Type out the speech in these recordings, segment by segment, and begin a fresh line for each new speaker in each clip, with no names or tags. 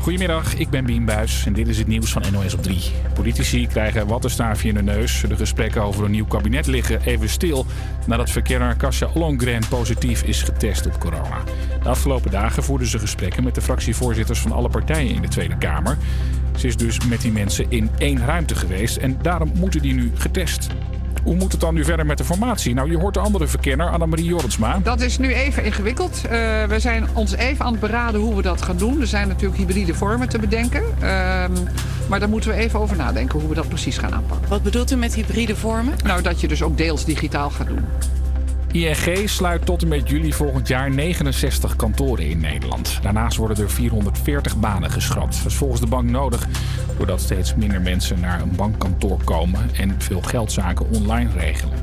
Goedemiddag, ik ben Bien Buis en dit is het nieuws van NOS op 3. Politici krijgen wattenstaafje in de neus. De gesprekken over een nieuw kabinet liggen even stil nadat verkenner Kasia Ollongren positief is getest op corona. De afgelopen dagen voerden ze gesprekken met de fractievoorzitters van alle partijen in de Tweede Kamer. Ze is dus met die mensen in één ruimte geweest en daarom moeten die nu getest. Hoe moet het dan nu verder met de formatie? Nou, je hoort de andere verkenner, Annemarie Jorritsma.
Dat is nu even ingewikkeld. Uh, we zijn ons even aan het beraden hoe we dat gaan doen. Er zijn natuurlijk hybride vormen te bedenken. Uh, maar daar moeten we even over nadenken hoe we dat precies gaan aanpakken.
Wat bedoelt u met hybride vormen?
Nou, dat je dus ook deels digitaal gaat doen.
ING sluit tot en met juli volgend jaar 69 kantoren in Nederland. Daarnaast worden er 440 banen geschrapt. Dat is volgens de bank nodig doordat steeds minder mensen naar een bankkantoor komen en veel geldzaken online regelen.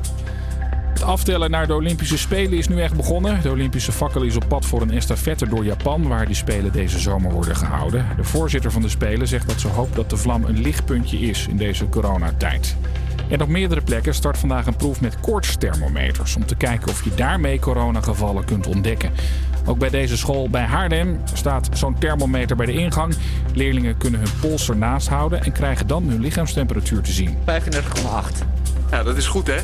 Het aftellen naar de Olympische Spelen is nu echt begonnen. De Olympische fakkel is op pad voor een estafette door Japan, waar die Spelen deze zomer worden gehouden. De voorzitter van de Spelen zegt dat ze hoopt dat de vlam een lichtpuntje is in deze coronatijd. En op meerdere plekken start vandaag een proef met koortsthermometers om te kijken of je daarmee coronagevallen kunt ontdekken. Ook bij deze school bij Haarlem staat zo'n thermometer bij de ingang. Leerlingen kunnen hun pols ernaast houden en krijgen dan hun lichaamstemperatuur te zien.
35,8.
Ja, dat is goed hè?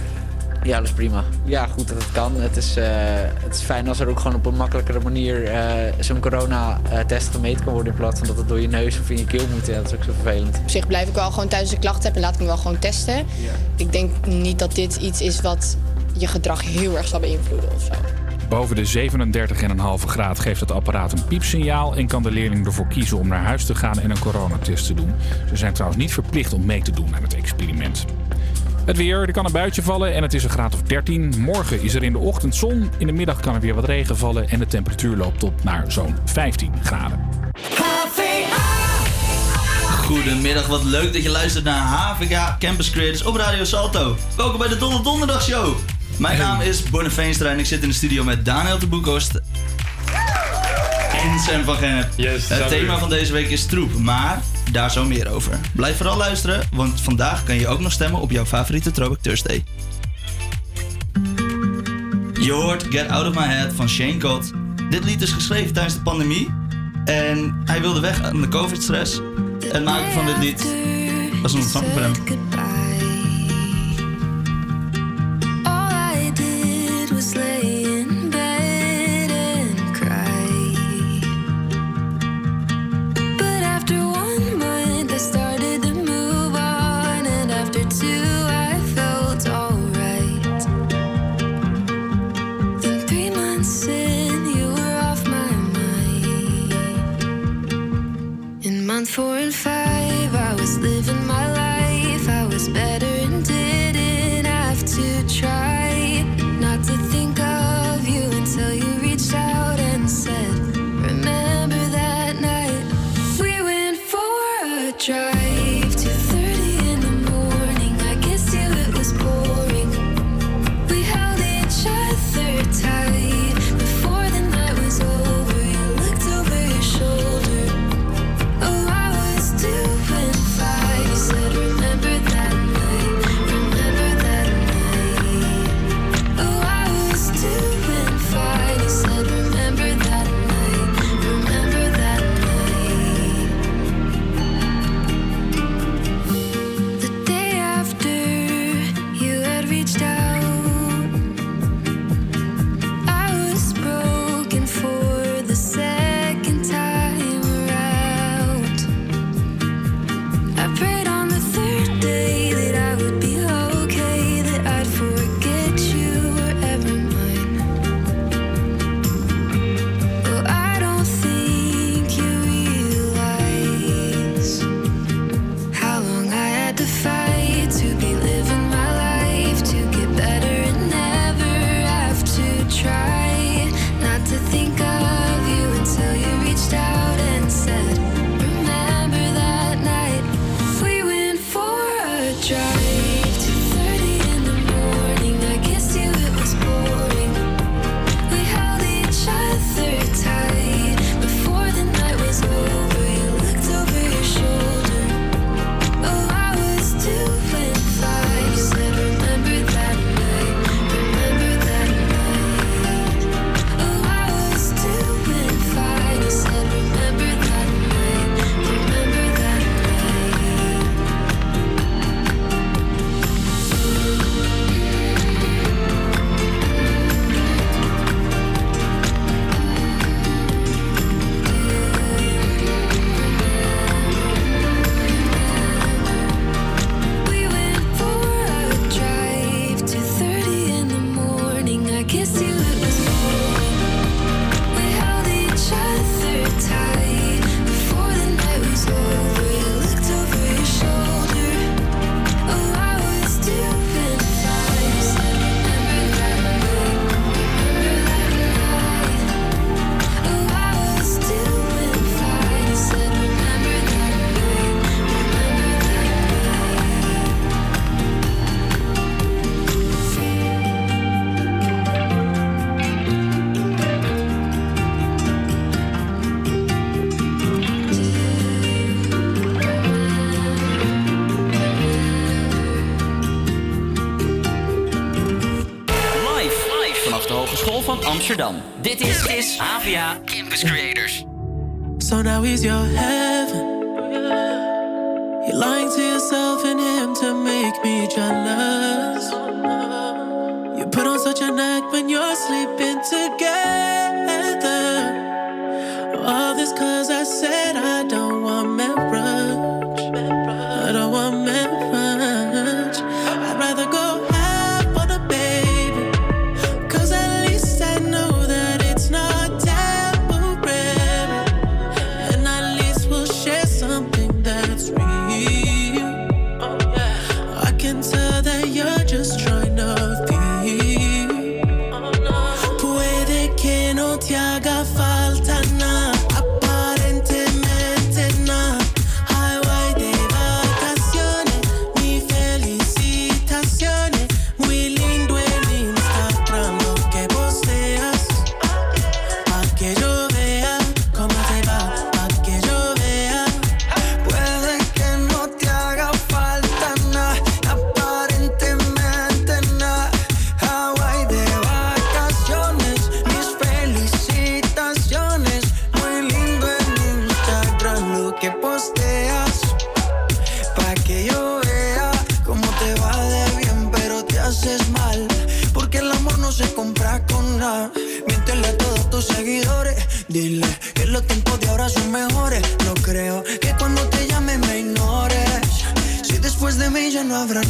Ja, dat is prima. Ja, goed dat het kan. Het is, uh, het is fijn als er ook gewoon op een makkelijkere manier uh, zo'n corona-test gemeten kan worden. In plaats van dat het door je neus of in je keel moet. Ja, dat is ook zo vervelend.
Op zich blijf ik wel gewoon thuis de klachten heb en laat ik me wel gewoon testen. Ja. Ik denk niet dat dit iets is wat je gedrag heel erg zal beïnvloeden of zo.
Boven de 37,5 graad geeft het apparaat een piepsignaal en kan de leerling ervoor kiezen om naar huis te gaan en een coronatest te doen. Ze zijn trouwens niet verplicht om mee te doen aan het experiment. Het weer, er kan een buitje vallen en het is een graad of 13. Morgen is er in de ochtend zon, in de middag kan er weer wat regen vallen en de temperatuur loopt op naar zo'n 15 graden.
Goedemiddag, wat leuk dat je luistert naar HVK Campus Creators op Radio Salto. Welkom bij de Donder Donderdag Show. Mijn naam is Bonne Veenstra en ik zit in de studio met Daniel de Boekhorst en Sam van Gennep.
Yes,
het thema van deze week is troep, maar daar zo meer over. Blijf vooral luisteren, want vandaag kan je ook nog stemmen op jouw favoriete Throwback Thursday. Je hoort Get Out of My Head van Shane Cott. Dit lied is geschreven tijdens de pandemie en hij wilde weg aan de COVID-stress. Het maken van dit lied was een ontsnapping voor hem.
for Amsterdam. Dit is, is AVA Campus Creators.
So now is your heaven.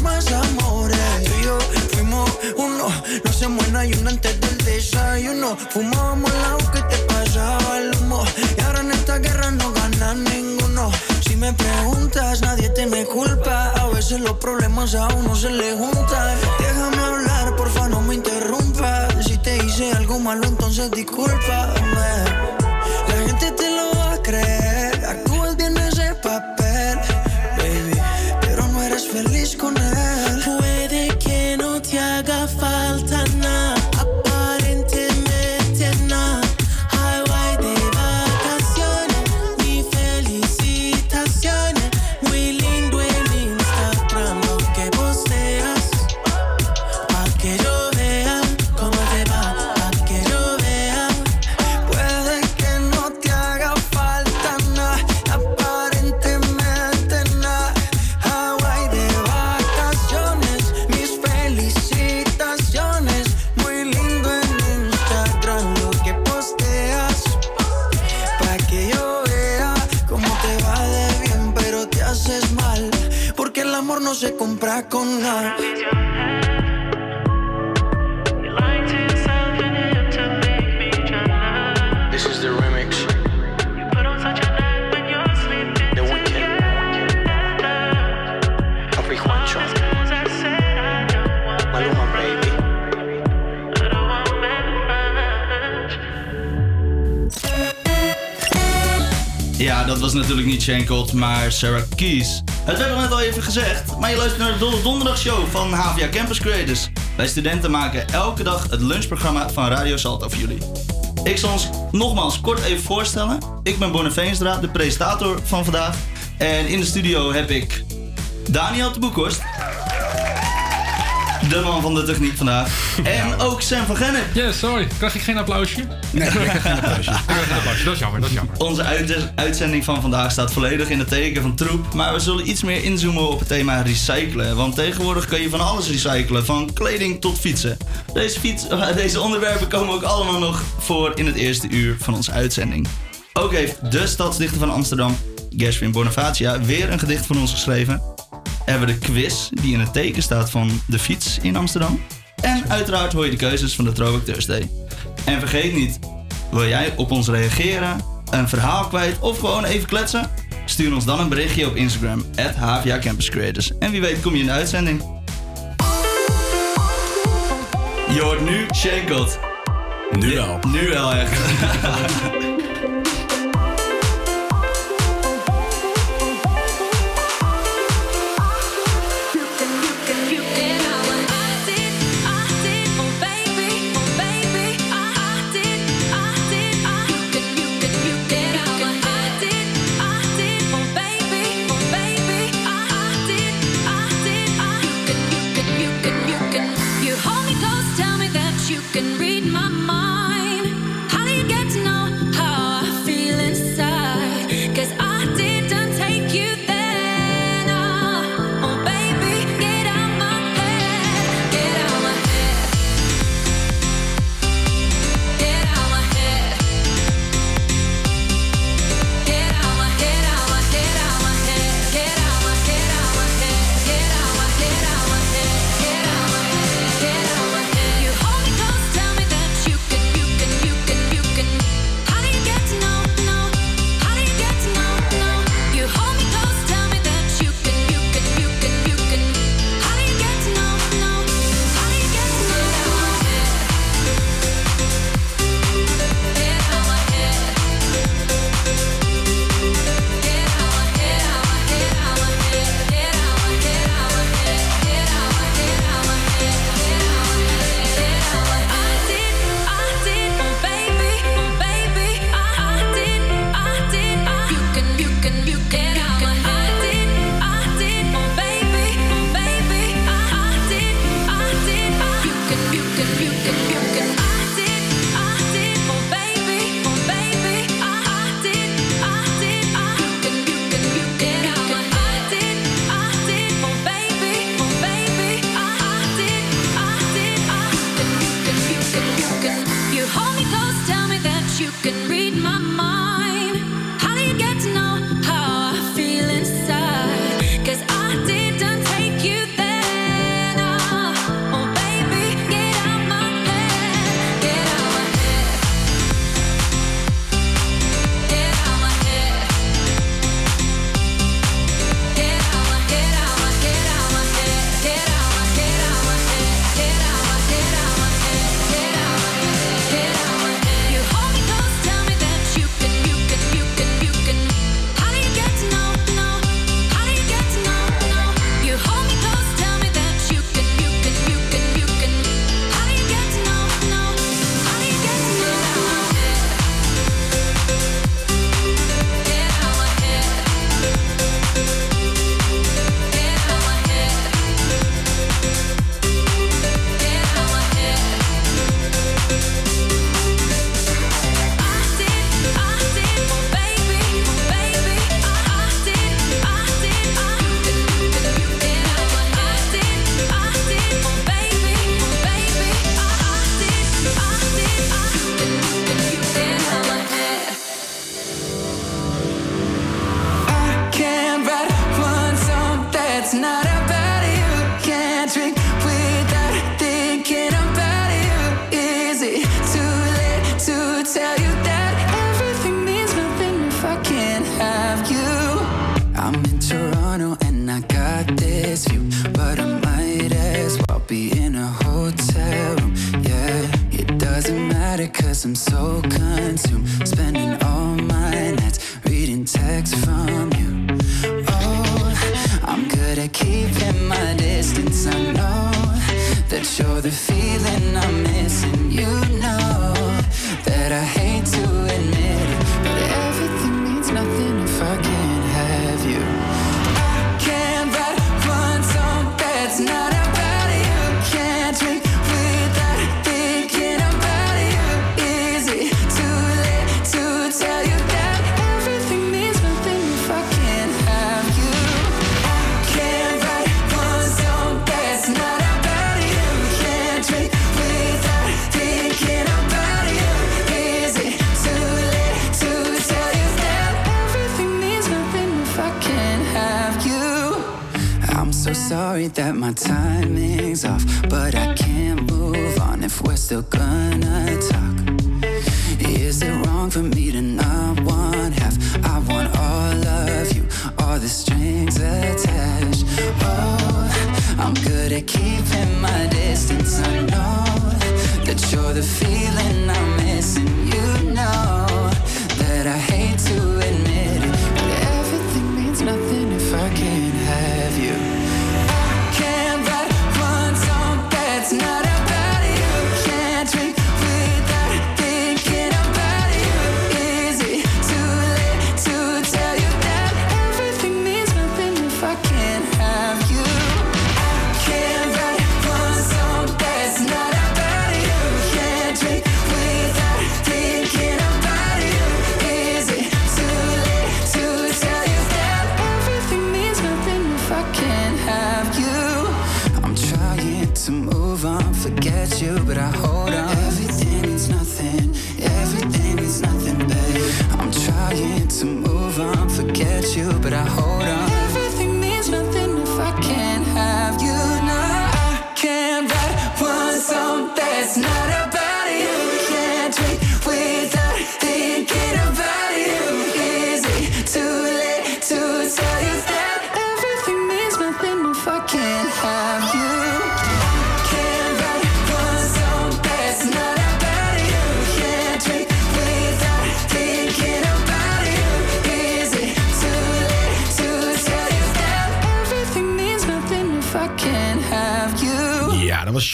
Más amores. Tú y yo fuimos uno. No se muere hay uno antes del desayuno. Fumábamos agua que te pasaba el humo. Y ahora en esta guerra no gana ninguno. Si me preguntas, nadie tiene culpa. A veces los problemas a uno se le juntan. Déjame hablar, porfa, no me interrumpa. Si te hice algo malo, entonces discúlpame. La gente te lo va a creer. Actúas bien ese papel,
maar Sarah Keys. Het werd al net al even gezegd, maar je luistert naar de Donderdagshow van HVA Campus Creators. Wij studenten maken elke dag het lunchprogramma van Radio Salto voor jullie. Ik zal ons nogmaals kort even voorstellen. Ik ben Bonne Veenstra, de presentator van vandaag. En in de studio heb ik Daniel de Boekhorst. De man van de techniek vandaag. En ook Sam van Gennep.
Ja, sorry. Krijg ik geen applausje? Nee, ik krijg geen applausje. Ik krijg geen applausje. Dat is jammer, dat is jammer.
Onze uit- uitzending van vandaag staat volledig in het teken van troep. Maar we zullen iets meer inzoomen op het thema recyclen. Want tegenwoordig kun je van alles recyclen, van kleding tot fietsen. Deze, fiets, deze onderwerpen komen ook allemaal nog voor in het eerste uur van onze uitzending. Ook heeft de stadsdichter van Amsterdam, Gershwin Bonifacia, weer een gedicht voor ons geschreven. Hebben we de quiz die in het teken staat van de fiets in Amsterdam. En uiteraard hoor je de keuzes van de Throwback Thursday. En vergeet niet, wil jij op ons reageren, een verhaal kwijt of gewoon even kletsen? Stuur ons dan een berichtje op Instagram, at HVA Campus Creators. En wie weet kom je in de uitzending. Je hoort nu Shankelt.
Nu wel.
Nu wel echt.
that
my timing's off, but I can't move on if we're still gonna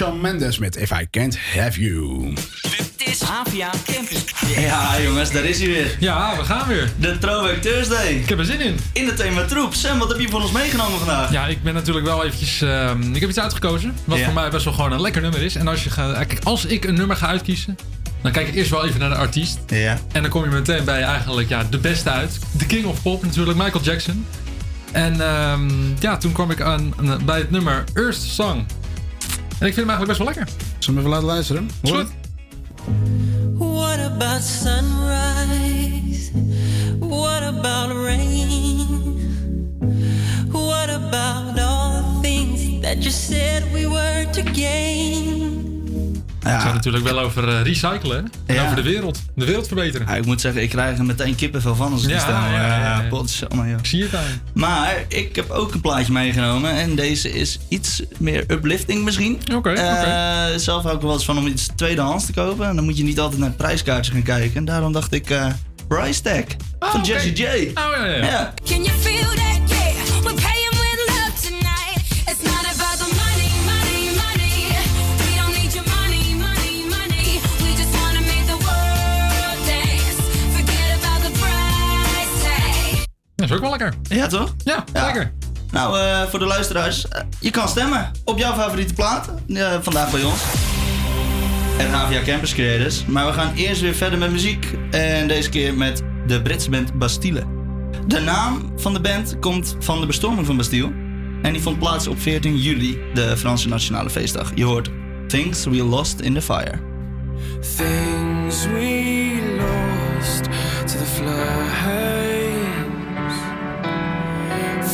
Shawn Mendes met If I Can't Have You.
Dit is Havia Campus.
Ja, jongens, daar is hij weer.
Ja, we gaan weer.
De Throwback Thursday.
Ik heb er zin in.
In het thema troep. Sam, wat heb je voor ons meegenomen vandaag?
Ja, ik ben natuurlijk wel eventjes... ehm, ik heb iets uitgekozen, wat
Ja.
voor mij best wel gewoon een lekker nummer is. En als, je ga, kijk, als ik een nummer ga uitkiezen, dan kijk ik eerst wel even naar de artiest.
Ja.
En dan kom je meteen bij eigenlijk ja, de beste uit. De King of Pop natuurlijk, Michael Jackson. En ehm, ja, toen kwam ik aan, aan- bij het nummer Earth Song. En ik vind hem eigenlijk best wel lekker.
Zullen we hem even laten luisteren?
Is
Hoor
goed.
What about sunrise? What about rain? What about all the things that you said we were to gain?
Het gaat natuurlijk wel over eh, recyclen hè? en
Ja.
over de wereld. De wereld verbeteren.
Ja, ik moet zeggen, ik krijg er meteen kippenvel van als ik
Ja,
die stel.
ja, ja, ja.
joh.
Ik zie het aan.
Maar ik heb ook een plaatje meegenomen. En deze is iets meer uplifting misschien.
Oké,
Eh,
oké.
Zelf hou ik er wel eens van om iets tweedehands te kopen. En dan moet je niet altijd naar het prijskaartje gaan kijken. En daarom dacht ik, eh Price Tag van
oké.
Jesse J.
Oh ja, ja.
Ja.
Can you feel that?
Is ook wel lekker.
Ja, toch?
Ja,
Ja.
lekker.
Nou, eh, voor de luisteraars, eh, je kan stemmen op jouw favoriete plaat. eh, vandaag bij ons. En HVA Campus Creators. Maar we gaan eerst weer verder met muziek. En deze keer met de Britse band Bastille. De naam van de band komt van de bestorming van Bastille. En die vond plaats op 14 juli, de Franse Nationale Feestdag. Je hoort Things We Lost in the Fire.
Things we lost to the flames.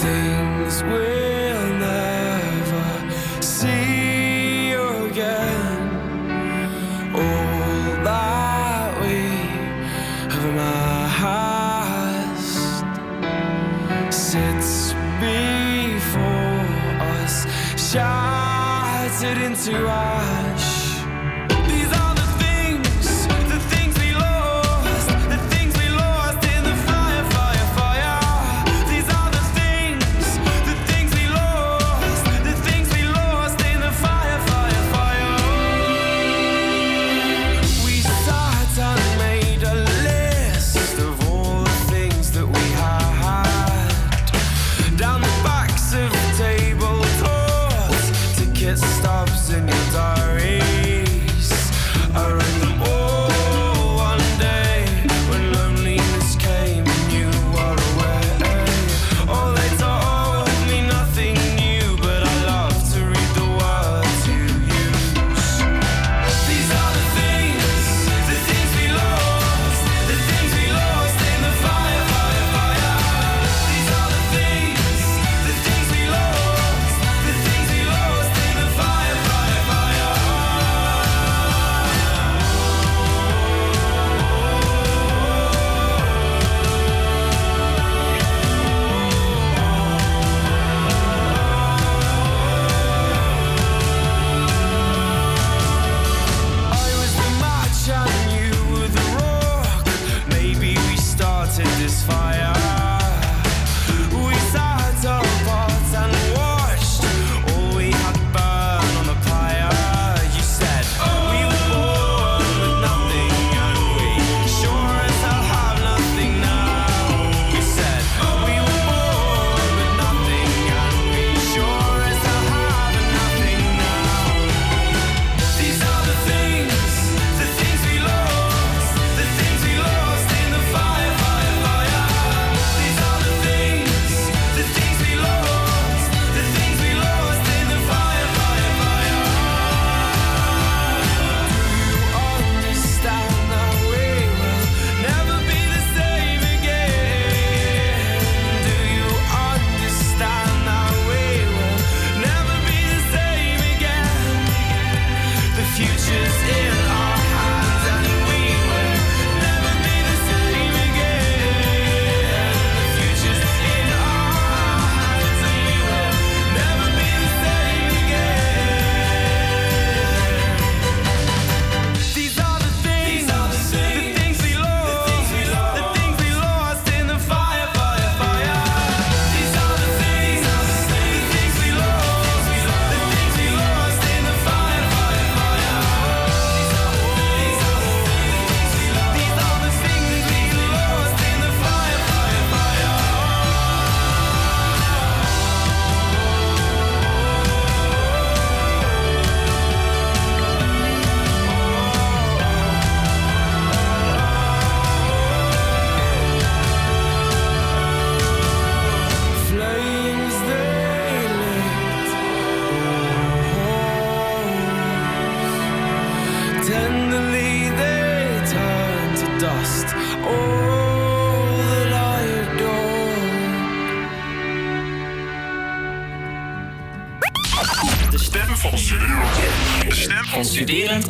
Things we'll never see again. All that we have amassed sits before us, shattered into ash.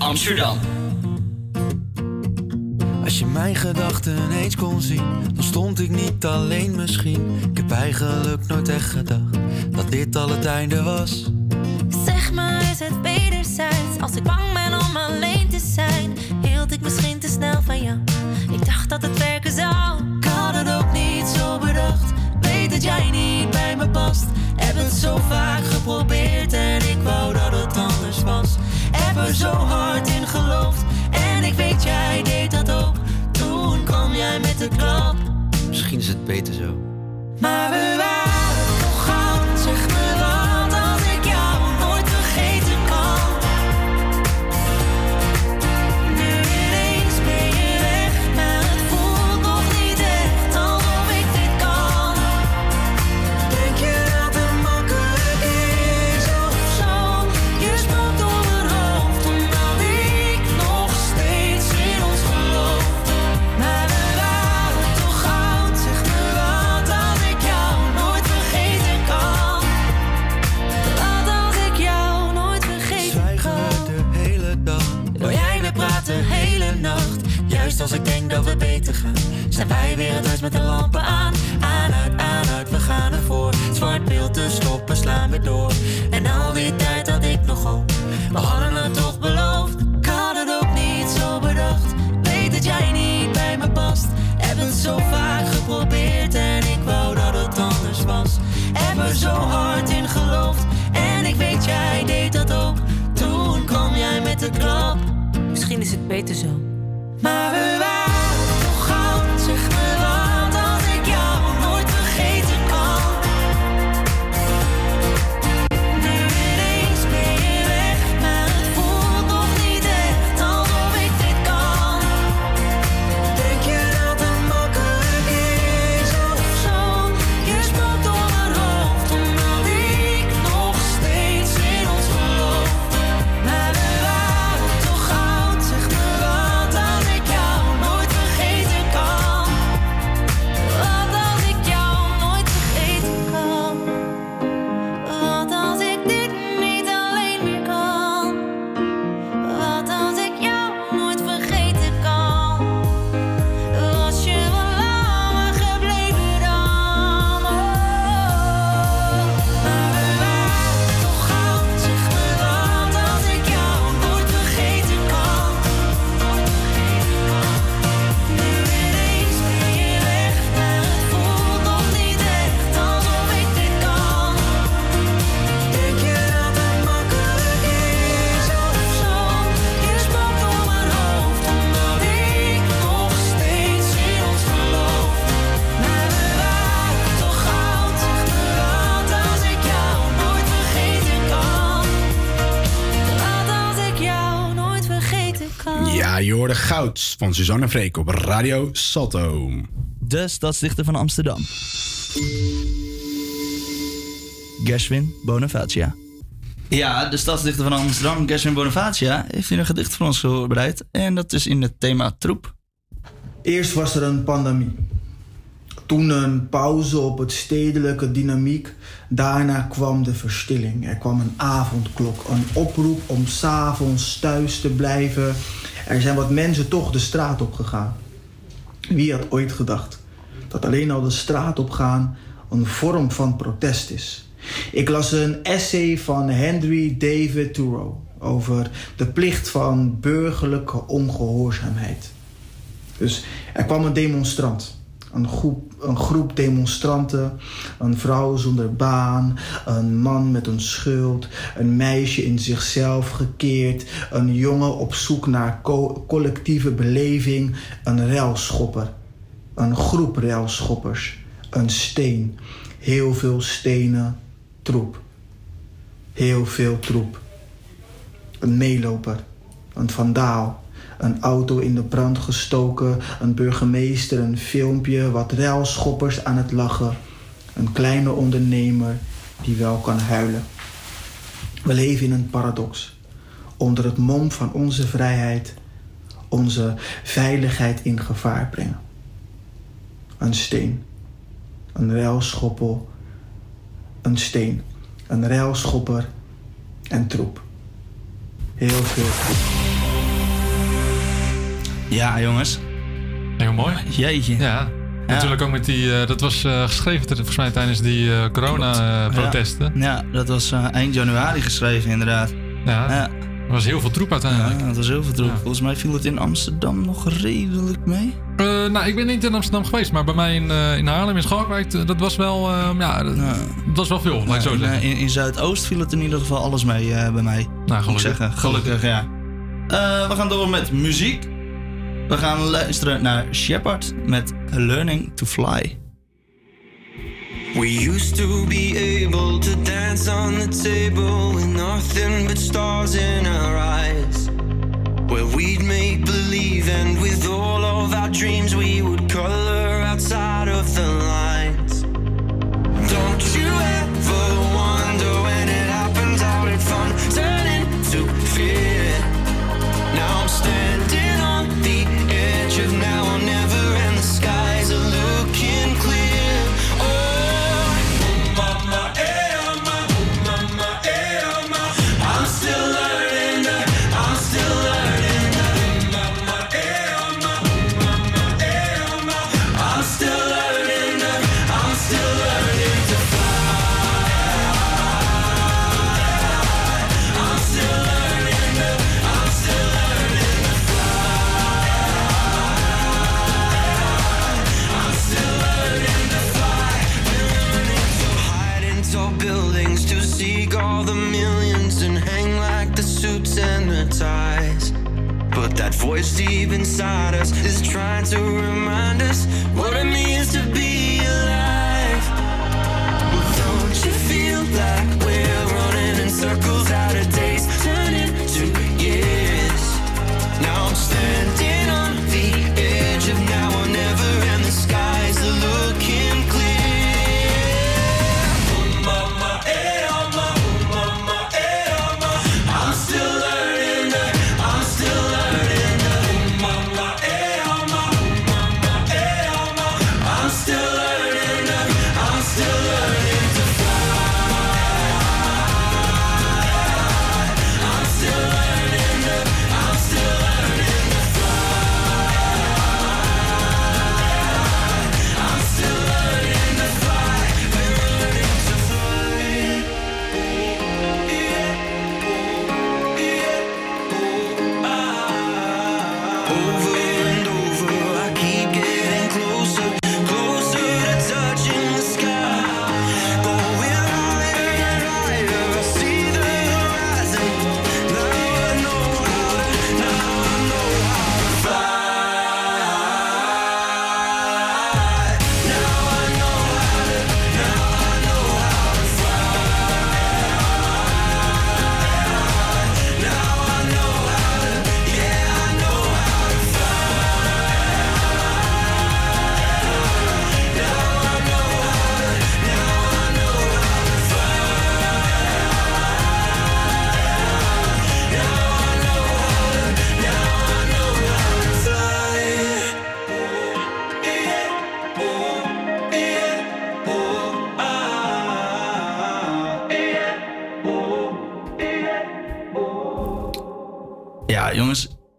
Amsterdam.
Als je mijn gedachten eens kon zien, dan stond ik niet alleen misschien. Ik heb eigenlijk nooit echt gedacht dat dit al het einde was.
Zeg maar, is het wederzijds? Als ik bang ben om alleen te zijn, hield ik misschien te snel van jou. Ik dacht dat het werken zou.
Ik had het ook niet zo bedacht. Weet dat jij niet bij me past. Heb het zo vaak geprobeerd en ik wou dat het anders was. Heb er zo hard Misschien is het beter zo. Maar we waren lampen aan. Aan, uit, aan, uit, we gaan ervoor. Zwart beeld te stoppen, slaan we door. En al die tijd had ik nog hoop. We hadden het toch beloofd. Ik had het ook niet zo bedacht. Weet dat jij niet bij me past. Heb het zo vaak geprobeerd en ik wou dat het anders was. Heb er zo hard in geloofd en ik weet jij deed dat ook. Toen kwam jij met de klap.
Hoorde Goud van Suzanne Freek op Radio Salto.
De stadsdichter van Amsterdam. Gershwin Bonifacia. Ja, de stadsdichter van Amsterdam, Gershwin Bonifacia, heeft hier een gedicht voor ons voorbereid. En dat is in het thema troep.
Eerst was er een pandemie. Toen een pauze op het stedelijke dynamiek. Daarna kwam de verstilling. Er kwam een avondklok, een oproep om s'avonds thuis te blijven. Er zijn wat mensen toch de straat op gegaan. Wie had ooit gedacht dat alleen al de straat op gaan een vorm van protest is? Ik las een essay van Henry David Thoreau over de plicht van burgerlijke ongehoorzaamheid. Dus er kwam een demonstrant. Een groep, een groep demonstranten. Een vrouw zonder baan. Een man met een schuld. Een meisje in zichzelf gekeerd. Een jongen op zoek naar co- collectieve beleving. Een ruilschopper. Een groep ruilschoppers. Een steen. Heel veel stenen. Troep. Heel veel troep. Een meeloper. Een vandaal. Een auto in de brand gestoken. Een burgemeester. Een filmpje. Wat ruilschoppers aan het lachen. Een kleine ondernemer die wel kan huilen. We leven in een paradox. Onder het mom van onze vrijheid onze veiligheid in gevaar brengen. Een steen. Een ruilschoppel. Een steen. Een ruilschopper en troep. Heel veel.
Ja, jongens.
Heel mooi.
Jeetje.
Ja. Natuurlijk ook met die, eh, dat was eh, geschreven volgens mij tijdens die eh, corona-protesten.
Ja, dat was eind januari geschreven, inderdaad.
Ja.
ja.
Er was heel veel troep uiteindelijk.
Ja, dat was heel veel troep. Volgens mij viel het in Amsterdam nog redelijk mee.
Eh, nou, ik ben niet in Amsterdam geweest, maar bij mij in, in Haarlem, in Schalkwijk, dat was wel, ja, dat, dat was wel veel, laat ik zo
in,
zeggen.
in, in Zuidoost viel het in ieder geval alles mee bij mij.
Nou,
Moet ik
gelukkig.
zeggen. Gelukkig, ja. We gaan door met muziek. We gaan luisteren naar Shepard met Learning to Fly.
We used to be able to dance on the table with nothing but stars in our eyes. Where we'd make believe, and with all of our dreams, we would color outside of the lines. Don't you ever edge of now that voice deep inside us is trying to remind us what it means to be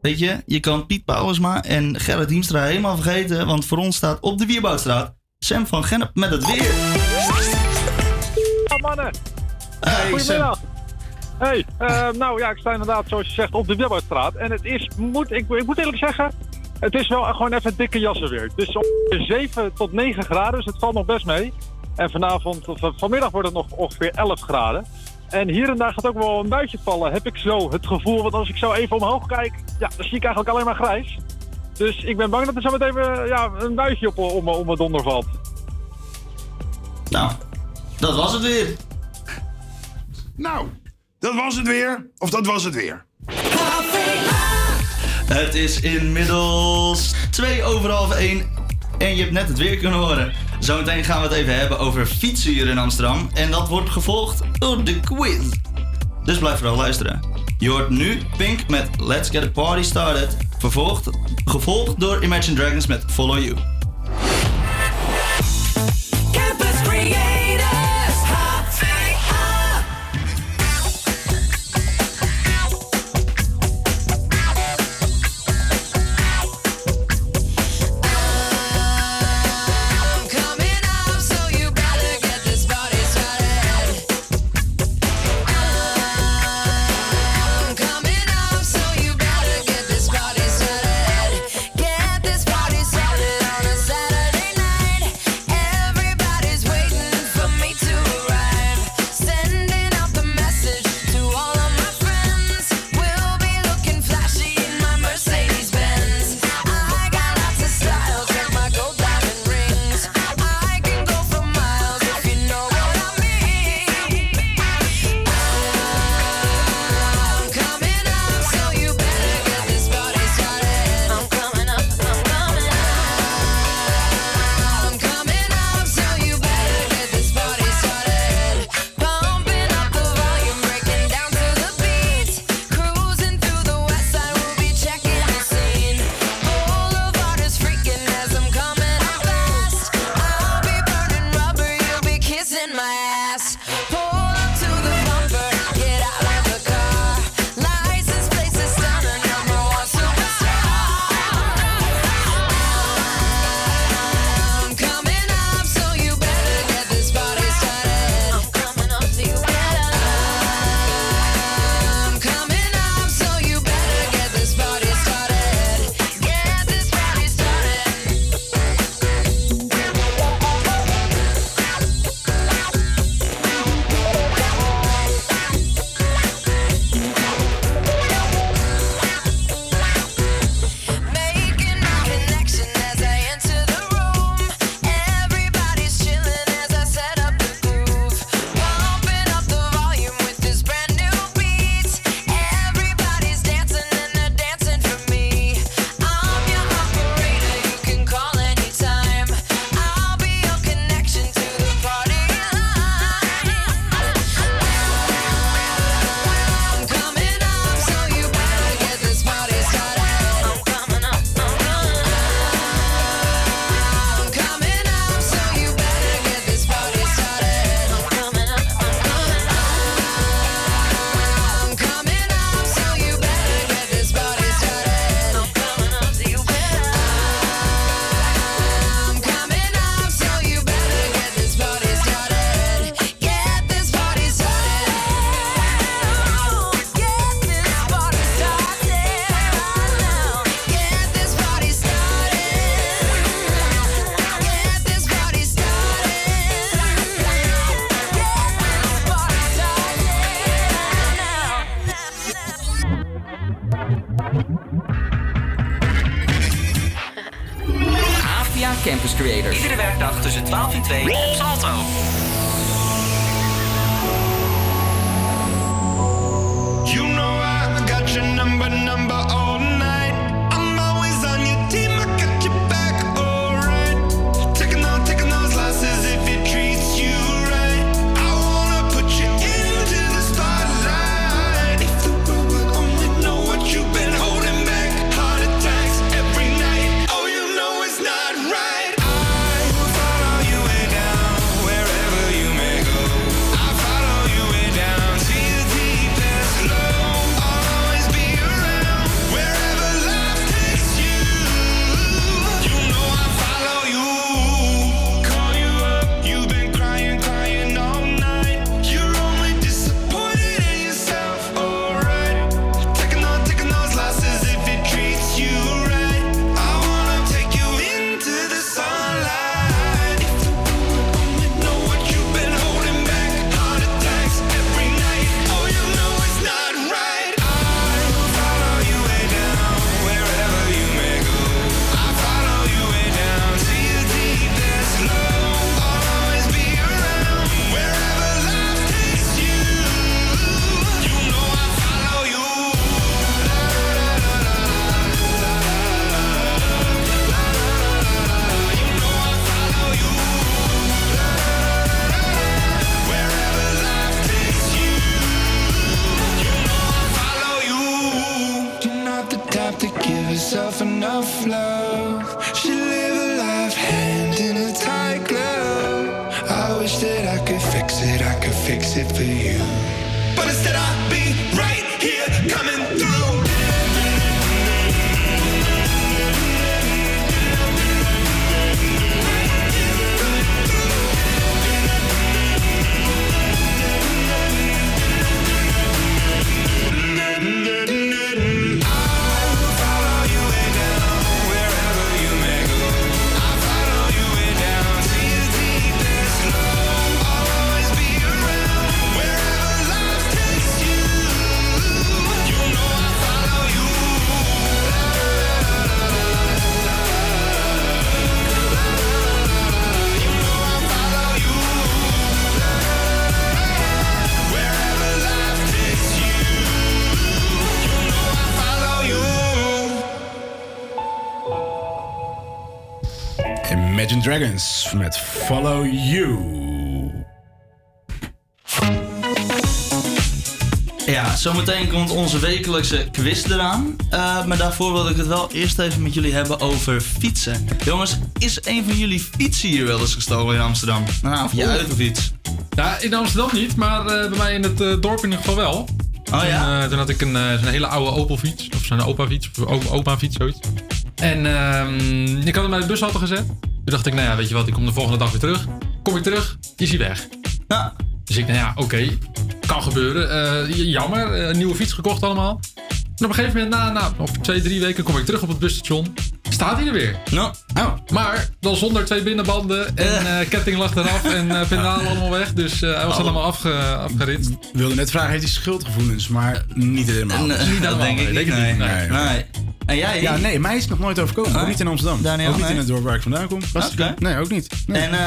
Weet je, je kan Piet Pauwersma en Gerrit Hiemstra helemaal vergeten. Want voor ons staat op de Wierbouwstraat Sam van Gennep met het weer.
Ja, mannen.
Hey,
Goedemiddag. Hey, eh, nou ja, ik sta inderdaad, zoals je zegt, op de Wilbouwstraat. En het is, moet, ik, ik moet eerlijk zeggen, het is wel gewoon even dikke jassen weer. Het is ongeveer 7 tot 9 graden, dus het valt nog best mee. En vanavond, of eh, vanmiddag wordt het nog ongeveer 11 graden. En hier en daar gaat ook wel een buitje vallen, heb ik zo het gevoel. Want als ik zo even omhoog kijk, ja, dan zie ik eigenlijk alleen maar grijs. Dus ik ben bang dat er zo meteen even ja, een buitje op, om, om mijn donder valt.
Nou, dat was het weer.
Nou, dat was het weer. Of dat was het weer.
Het is inmiddels 2 over half 1 en je hebt net het weer kunnen horen. Zometeen gaan we het even hebben over fietsen hier in Amsterdam en dat wordt gevolgd door de quiz. Dus blijf vooral luisteren. Je hoort nu Pink met Let's Get a Party Started, vervolgd, gevolgd door Imagine Dragons met Follow You.
Dragons met Follow You.
Ja, zometeen komt onze wekelijkse quiz eraan. Eh, maar daarvoor wil ik het wel eerst even met jullie hebben over fietsen. Jongens, is een van jullie fietsen hier wel eens gestolen in Amsterdam? Nou, of je uit of iets?
Ja, in Amsterdam niet, maar eh, bij mij in het eh, dorp in ieder geval wel.
Oh ja?
Toen, eh, toen had ik een, eh, hele oude Opel fiets. Of zo'n opa fiets. Of opa fiets, zoiets. En ehm, ik had hem bij de bushalte gezet. Toen dacht ik, nou ja, weet je wat, ik kom de volgende dag weer terug. Kom ik terug, is hij weg.
Ja.
Dus ik, nou ja, oké, kan gebeuren. Eh, jammer, eh, een nieuwe fiets gekocht allemaal. En op een gegeven moment, na, na of twee, drie weken, kom ik terug op het busstation. Staat hij er weer.
No.
Oh. Maar dan zonder twee binnenbanden en eh, ketting lag eraf en eh pendalen allemaal weg. Dus eh, hij was
Oh.
helemaal afge, afgeritst.
Ik wilde net vragen, heeft hij schuldgevoelens? Maar niet helemaal.
Nee,
Niet
dat
allemaal,
denk ik
nee,
niet. En jij?
Ja, nee, mij is het nog nooit overkomen. Ook niet in Amsterdam.
Daniel,
ook niet
nee?
in het dorp waar ik vandaan kom. Was
Oké.
Nee, ook niet. Nee.
En eh,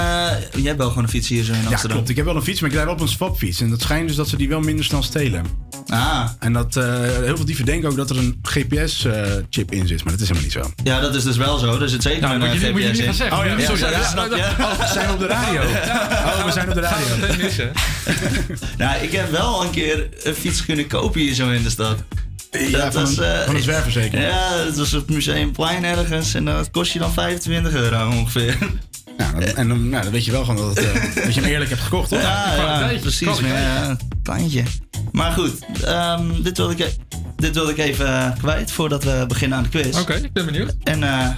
jij hebt wel gewoon een fiets hier zo in
Ja,
Amsterdam.
klopt. Ik heb wel een fiets, maar ik rijd wel op een swapfiets. En dat schijnt dus dat ze die wel minder snel stelen.
Ah,
En dat eh, heel veel dieven denken ook dat er een GPS-chip in zit. Maar dat is helemaal niet zo.
ja, dat is dus wel zo. Er zit zeker
Nou,
een
moet je,
eh,
moet je
GPS
niet gaan
in.
zeggen.
Oh, ja? Oh, we zijn op de radio. Oh, we zijn op de radio.
Gaan meteen missen.
Nou, ik heb wel een keer een fiets kunnen kopen hier zo in de stad.
Ja, van,
was,
een,
eh,
van een zwerverzekering.
Ja, het was op het Museumplein ergens en dat kost je dan 25 euro ongeveer.
Ja, dan- en dan, nou, dan weet je wel gewoon dat, het, eh, dat je hem eerlijk hebt gekocht, toch?
Ja, precies. Ja, kleintje. Maar goed, ehm, dit, wilde ik, e- dit wilde ik even eh, kwijt voordat we beginnen aan de quiz.
Oké, ik ben benieuwd.
En eh,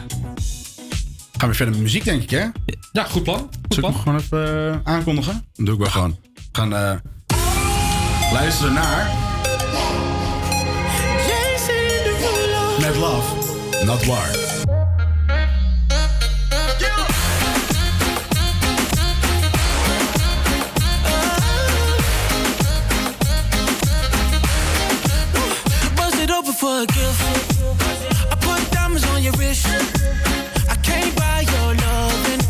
Gaan we verder met muziek, denk ik, hè?
Ja, goed plan. Goed plan.
gewoon even eh, aankondigen? Dan doe ik wel gewoon. We gaan eh, luisteren naar... Met Love, Not War.
for a gift. I put diamonds on your wrist. I can't buy your
loving.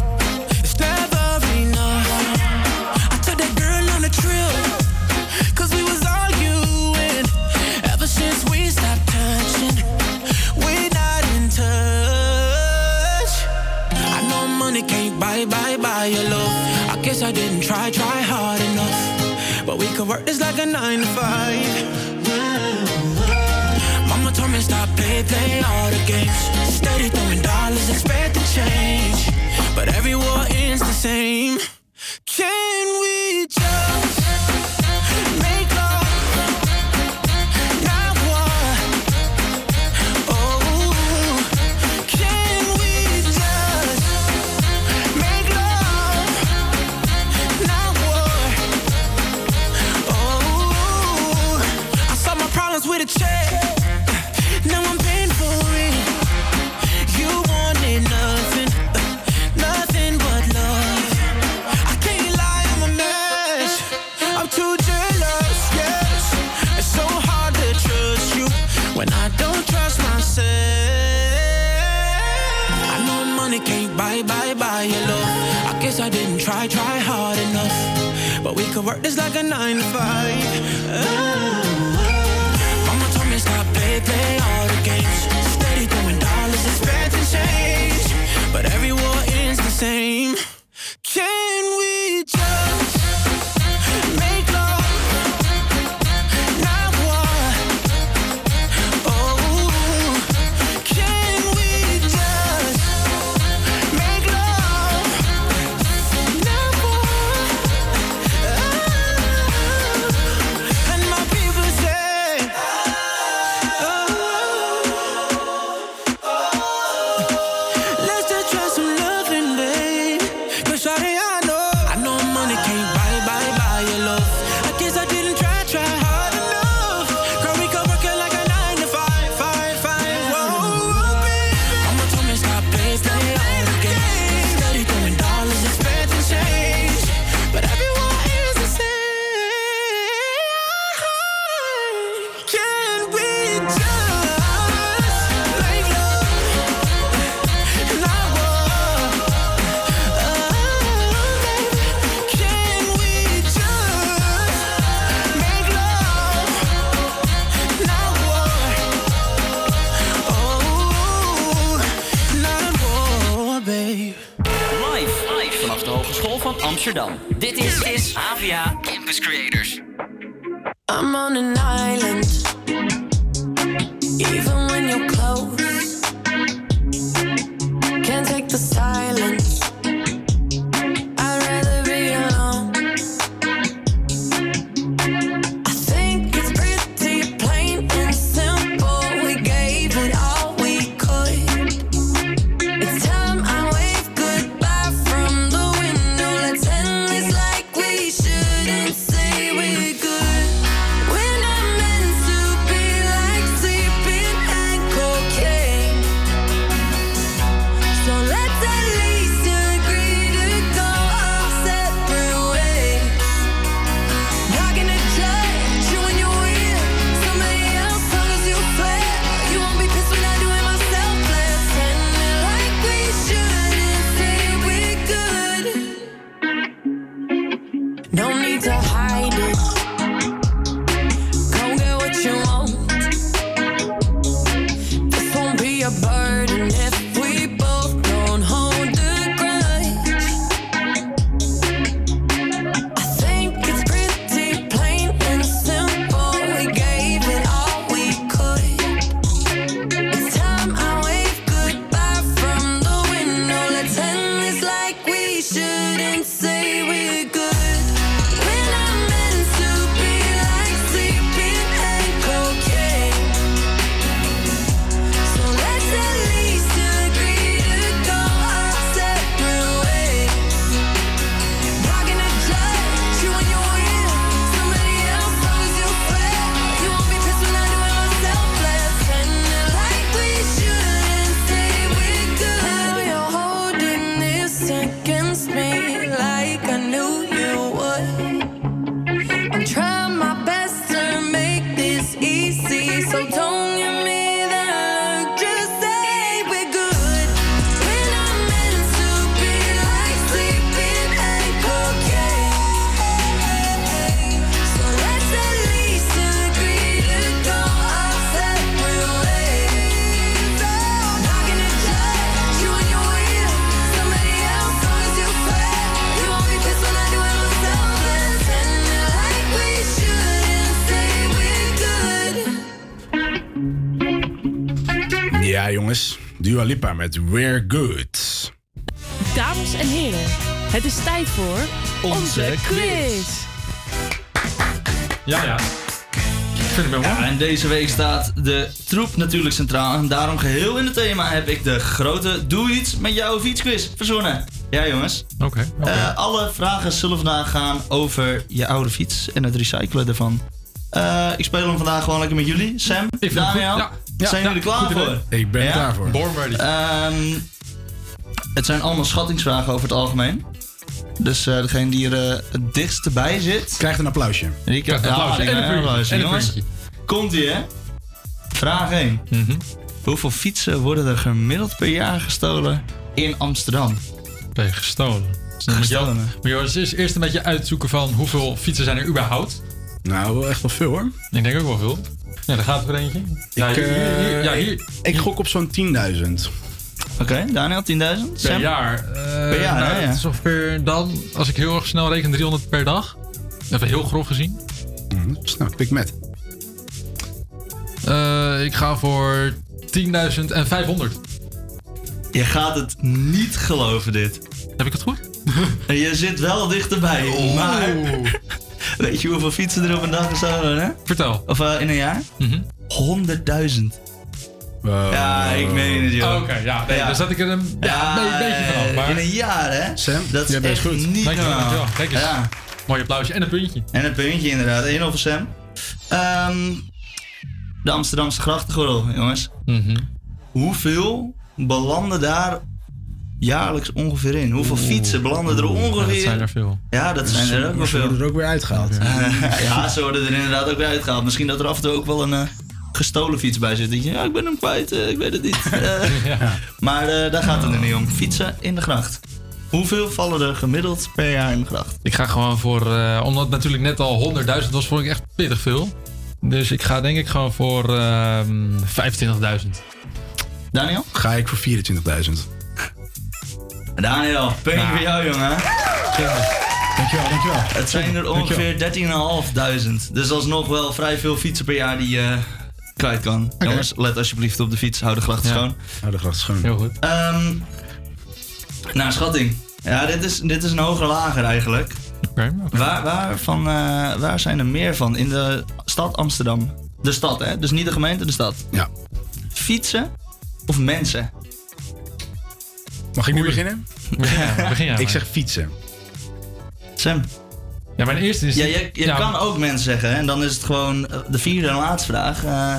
It's never enough. I took that girl on a trip. Cause we was arguing. Ever since we stopped touching, we're not in touch. I know money can't buy, buy, buy your love. I guess I didn't try, try hard enough. But we could work this like a nine to five they play all the games. Steady throwing dollars, expect the change. But every war ends the same. Can we just? work this like a nine to five. Oh. Mama told me stop play, play all the games. Steady throwing dollars,
it's bad to change. But every war ends the
same. his created. Met We're Good.
Dames en heren, het is tijd voor onze quiz.
Ja, ja. Ik vind het wel
Ja, en deze week staat de troep natuurlijk centraal. En daarom geheel in het thema heb ik de grote Doe iets met jouw fietsquiz verzonnen. Ja, jongens.
Oké. oké.
Eh, alle vragen zullen vandaag gaan over je oude fiets en het recyclen ervan. Eh, ik speel hem vandaag gewoon lekker met jullie. Sam,
Ik vind het goed.
Daniel,
Ja. Ja,
zijn
ja,
jullie klaar
idee.
voor?
Ik ben er
Ja?
klaar voor.
Born ready.
Ehm, het zijn allemaal schattingsvragen over het algemeen. Dus eh, degene die er eh, het dichtst bij zit...
Krijgt een applausje.
Die
Krijgt een applausje. En een
Jongens, komt ie hè? Vraag 1.
Mhm.
Hoeveel fietsen worden er gemiddeld per jaar gestolen in Amsterdam?
Ben je gestolen? Dus dan
Gestolen.
moet je eens eerst- eerst een beetje uitzoeken van hoeveel fietsen zijn er überhaupt.
Nou, wel echt wel veel hoor.
Ik denk ook wel veel. Ja, daar gaat er eentje. Ja,
ik,
hier, hier, hier-
eh,
ja,
ik-
hier.
ik gok op zo'n 10.000.
Oké, Daniel, 10.000?
Per
Sam?
jaar. Eh,
Per jaar,
nou,
hè, ja.
Het is ongeveer dan, als ik heel erg snel reken, 300 per dag. Even heel grof gezien.
Mhm, Snel, pik met.
Eh, ik ga voor 10.500.
Je gaat het niet geloven dit.
Heb ik het goed?
En je zit wel dichterbij,
Oh.
maar... Weet je hoeveel fietsen er op een dag gestolen worden? hè?
Vertel.
Of eh, in een jaar?
Mhm.
100.000. Ja, ik meen het, joh.
Oké, ja, nee,
Ja.
daar zat ik er een, ja,
Ja,
een be- beetje vanaf. Maar...
In een jaar, hè?
Sam,
Dat is echt
goed.
niet normaal.
dankjewel. Kijk eens.
Ja.
Mooi applausje en een puntje.
En een puntje inderdaad. 1 voor Sam. Ehm, de Amsterdamse grachtengordel, jongens.
Mhm.
Hoeveel belanden daar jaarlijks ongeveer in? Hoeveel fietsen belanden er ongeveer?
Dat zijn er veel.
Ja, dat zijn er ook wel
Ze worden
veel.
er ook weer uitgehaald.
ja, ze worden er inderdaad ook weer uitgehaald. Misschien dat er af en toe ook wel een eh, gestolen fiets bij zit. Dat je, ja, ik ben hem kwijt, eh, ik weet het niet. Eh,
Ja.
Maar eh, daar gaat het er niet om. Fietsen in de gracht. Hoeveel vallen er gemiddeld per jaar in de gracht?
Ik ga gewoon voor, eh, omdat het natuurlijk net al 100.000 was, vond ik echt pittig veel. Dus ik ga denk ik gewoon voor ehm 25.000.
Daniel?
Ga ik voor 24.000.
Daniel, puntje voor jou, jongen.
Dankjewel, dankjewel.
Het zijn er ongeveer 13.500. Dus alsnog wel vrij veel fietsen per jaar die je kwijt kan. Jongens, let alsjeblieft op de fiets. Hou de grachten
Ja.
schoon.
Nou, de gracht is schoon.
Heel goed.
Ehm nou, schatting. Ja, dit is, dit is een hoger lager eigenlijk.
Oké, oké.
Waar, waar, van, eh, waar zijn er meer van? In de stad Amsterdam. De stad, hè? Dus niet de gemeente, de stad.
Ja.
Fietsen of mensen?
Mag ik nu
Oei.
beginnen?
Begin jij, begin jij
Ik
maar.
zeg fietsen.
Sam?
Ja, mijn eerste is...
Ja, je, je
Ja,
kan ook mensen zeggen. En dan is het gewoon eh, de vierde en laatste vraag. eh,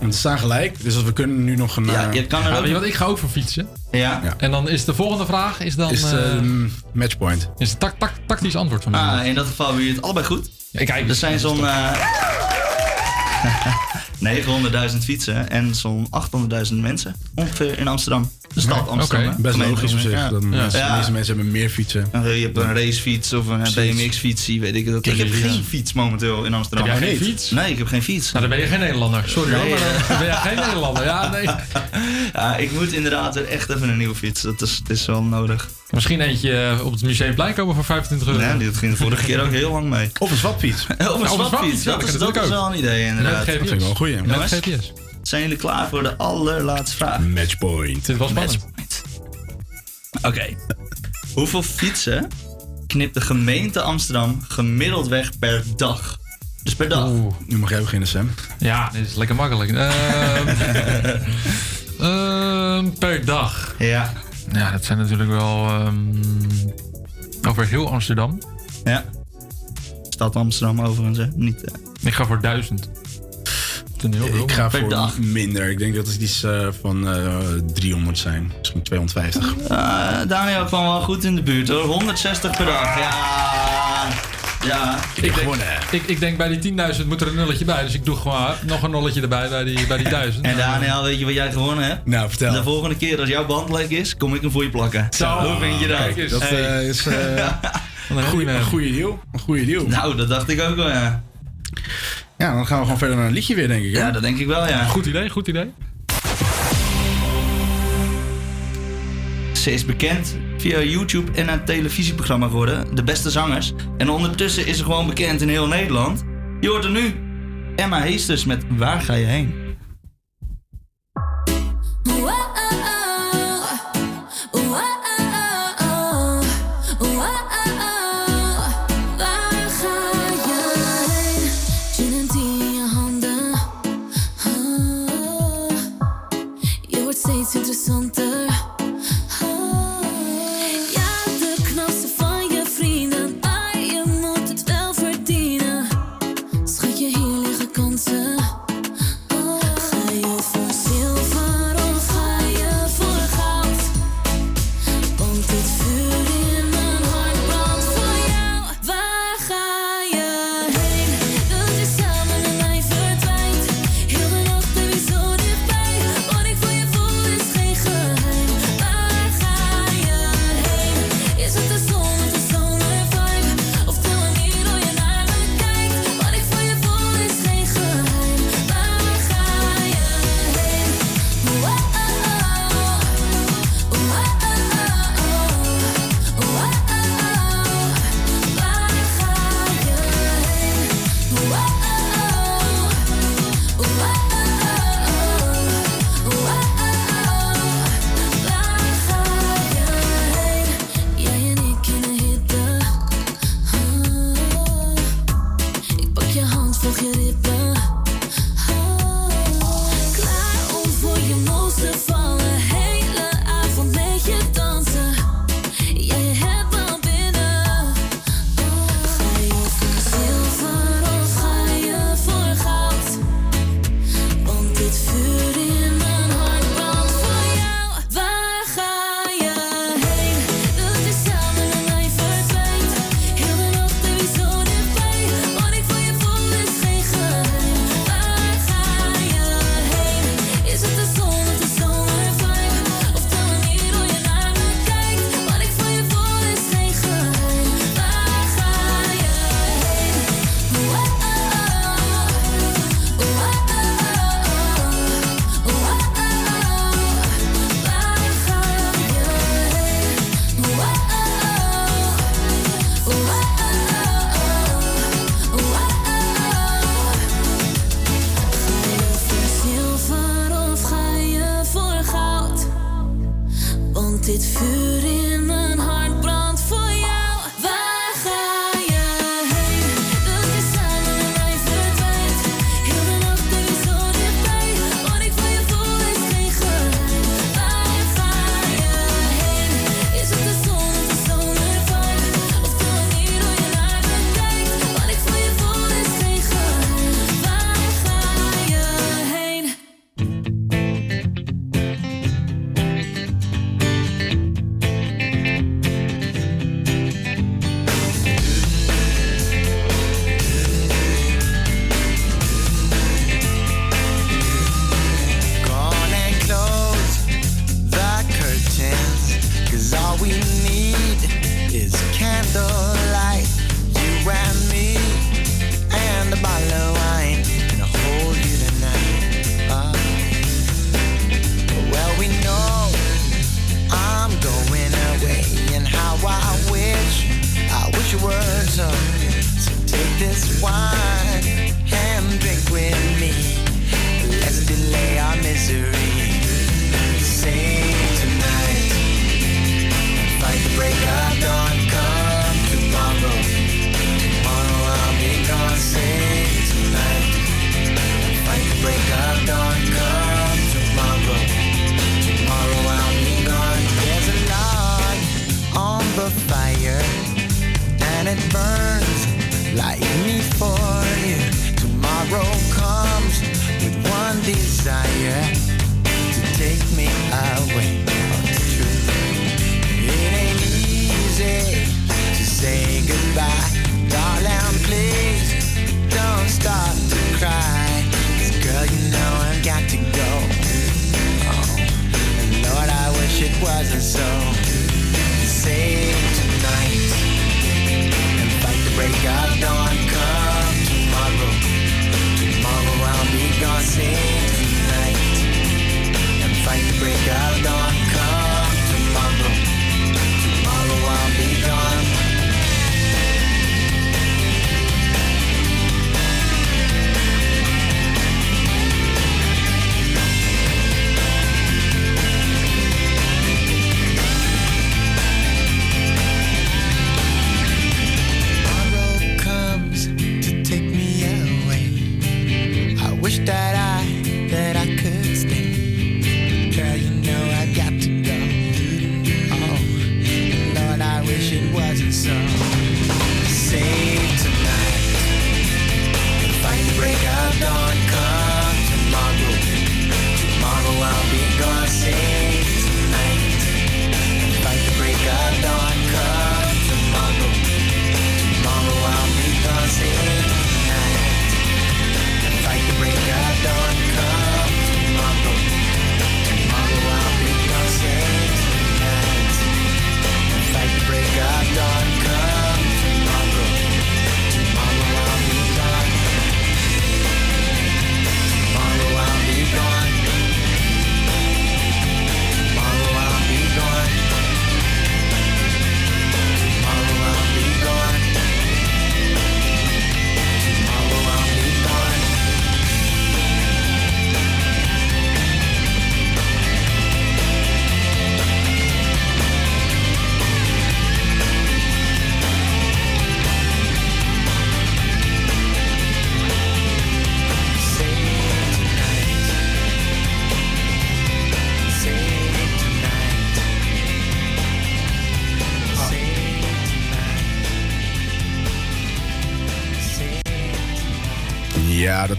Want ze staan gelijk, dus we kunnen nu nog een...
ja,
eh,
je kan er
Ja,
ook...
weet je wat, ik ga ook voor fietsen.
Ja?
Ja.
En dan is de volgende vraag is dan...
is het
eh,
ehm, matchpoint.
is het tak, tak, tactisch antwoord van mij.
Ah, in dat geval hebben jullie het allebei goed.
Ja, kijk,
Er zijn zo'n eh 900.000 fietsen en zo'n 800.000 mensen ongeveer in Amsterdam. De stad Amsterdam.
oké.
hè?
Best logisch op zich.
Ja.
Dat
Ja.
De meeste mensen hebben meer fietsen.
Dan, Je hebt een racefiets of een. BMX-fiets, weet ik het. Ik heb geen fiets momenteel in Amsterdam.
Heb jij geen
nee.
fiets?
Nee, ik heb geen fiets.
Nou, dan ben je geen Nederlander. Sorry
Nee,
hoor, maar dan ben je geen Nederlander. Ja, nee.
Ja, ik moet inderdaad weer echt even een nieuwe fiets. Dat is, het is wel nodig.
Misschien eentje eh, op het Museumplein komen voor 25 euro.
Nee, dit ging de vorige keer ook heel lang mee.
Of een swapfiets.
Of een
swapfiets, ja,
dat,
dat
is, dat wel een idee inderdaad.
Met
Dat vind ik wel een goeie.
Met
Jongens?
GPS.
Zijn jullie klaar voor de allerlaatste vraag?
Matchpoint.
Dit was spannend.
Matchpoint. Oké. Hoeveel fietsen knipt de gemeente Amsterdam gemiddeld weg per dag? Dus per dag.
Oeh.
Nu mag jij beginnen, Sam.
Ja, dit is lekker makkelijk. Ehm, ehm, per dag.
Ja.
Ja, dat zijn natuurlijk wel ehm, over heel Amsterdam.
Ja. Stad Amsterdam overigens, hè? Niet. eh.
Ik ga voor duizend.
Ik ga voor
dag.
minder. Ik denk dat het iets eh, van eh 300 zijn. Misschien 250.
Ah, Daniel kwam wel goed in de buurt hoor. 160 per dag. Ja. Ja.
Ik denk, ik, ik denk bij die 10.000 moet er een nulletje bij. Dus ik doe gewoon nog een nulletje erbij bij die, bij die 1000.
En Daniel, weet je wat jij gewonnen hebt?
Nou, vertel.
De volgende keer als jouw band lek is, kom ik hem voor je plakken.
Zo,
Hoe vind je dat?
kijk eens.
Dat
Hey.
eh, is eh,
een
een goede deal. Een goede deal.
Nou, dat dacht ik ook wel, ja.
Ja, dan gaan we gewoon verder naar een liedje weer, denk ik. Hè?
Ja, dat denk ik wel, ja.
Goed idee, goed idee.
Ze is bekend via YouTube en een televisieprogramma geworden, De Beste Zangers. En ondertussen is ze gewoon bekend in heel Nederland. Je hoort er nu Emma Heesters
met Waar ga je heen?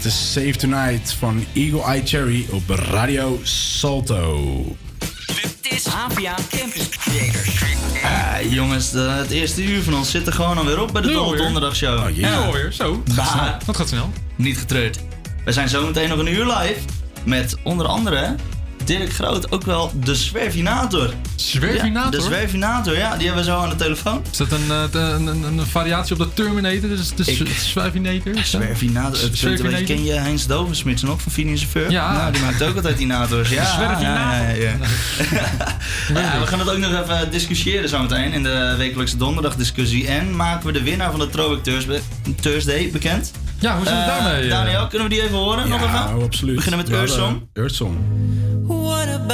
Dat is
Save Tonight
van Eagle Eye Cherry op Radio Salto.
Dit is APA Campus Creators.
Ah, jongens, de- het eerste uur van ons zit er gewoon alweer op bij de Dolle? Donderdagshow.
Oh. Ja, alweer. Zo. Dat gaat snel.
Dat
gaat snel.
Niet getreurd. We zijn zometeen nog een uur live met onder andere Dirk Groot, ook wel de Zwervinator.
Zwervinator?
Ja, de Zwervinator, ja, die hebben we zo aan de telefoon.
Is dat een, eh, een, een, een variatie op de Terminator? Dus de
Ik-
Zwervinator?
Zwervinator. Een beetje, ken je Heinz Dovensmits nog van Phineas Chauffeur?
Ja.
Nou, die maakt ook altijd dinators. Ja,
Zwervinator.
Ja, ja, ja. Ja, we gaan het ook nog even discussiëren zometeen in de wekelijkse donderdag discussie. En maken we de winnaar van de Throwback Thursday, bekend.
Ja, hoe zit het
Eh,
daarmee? eh?
Daniel, kunnen we die even horen? nog even?
Ja, absoluut.
We beginnen met Earthsong.
Earthsong.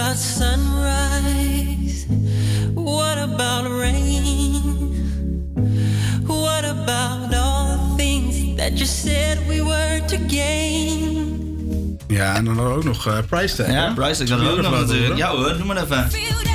What about sunrise? What about rain? What about all the things that you said we were to gain?
Ja, en dan ook nog eh Price Tag.
Ja? Price Tag we ook nog natuurlijk. Ja hoor, doe maar even.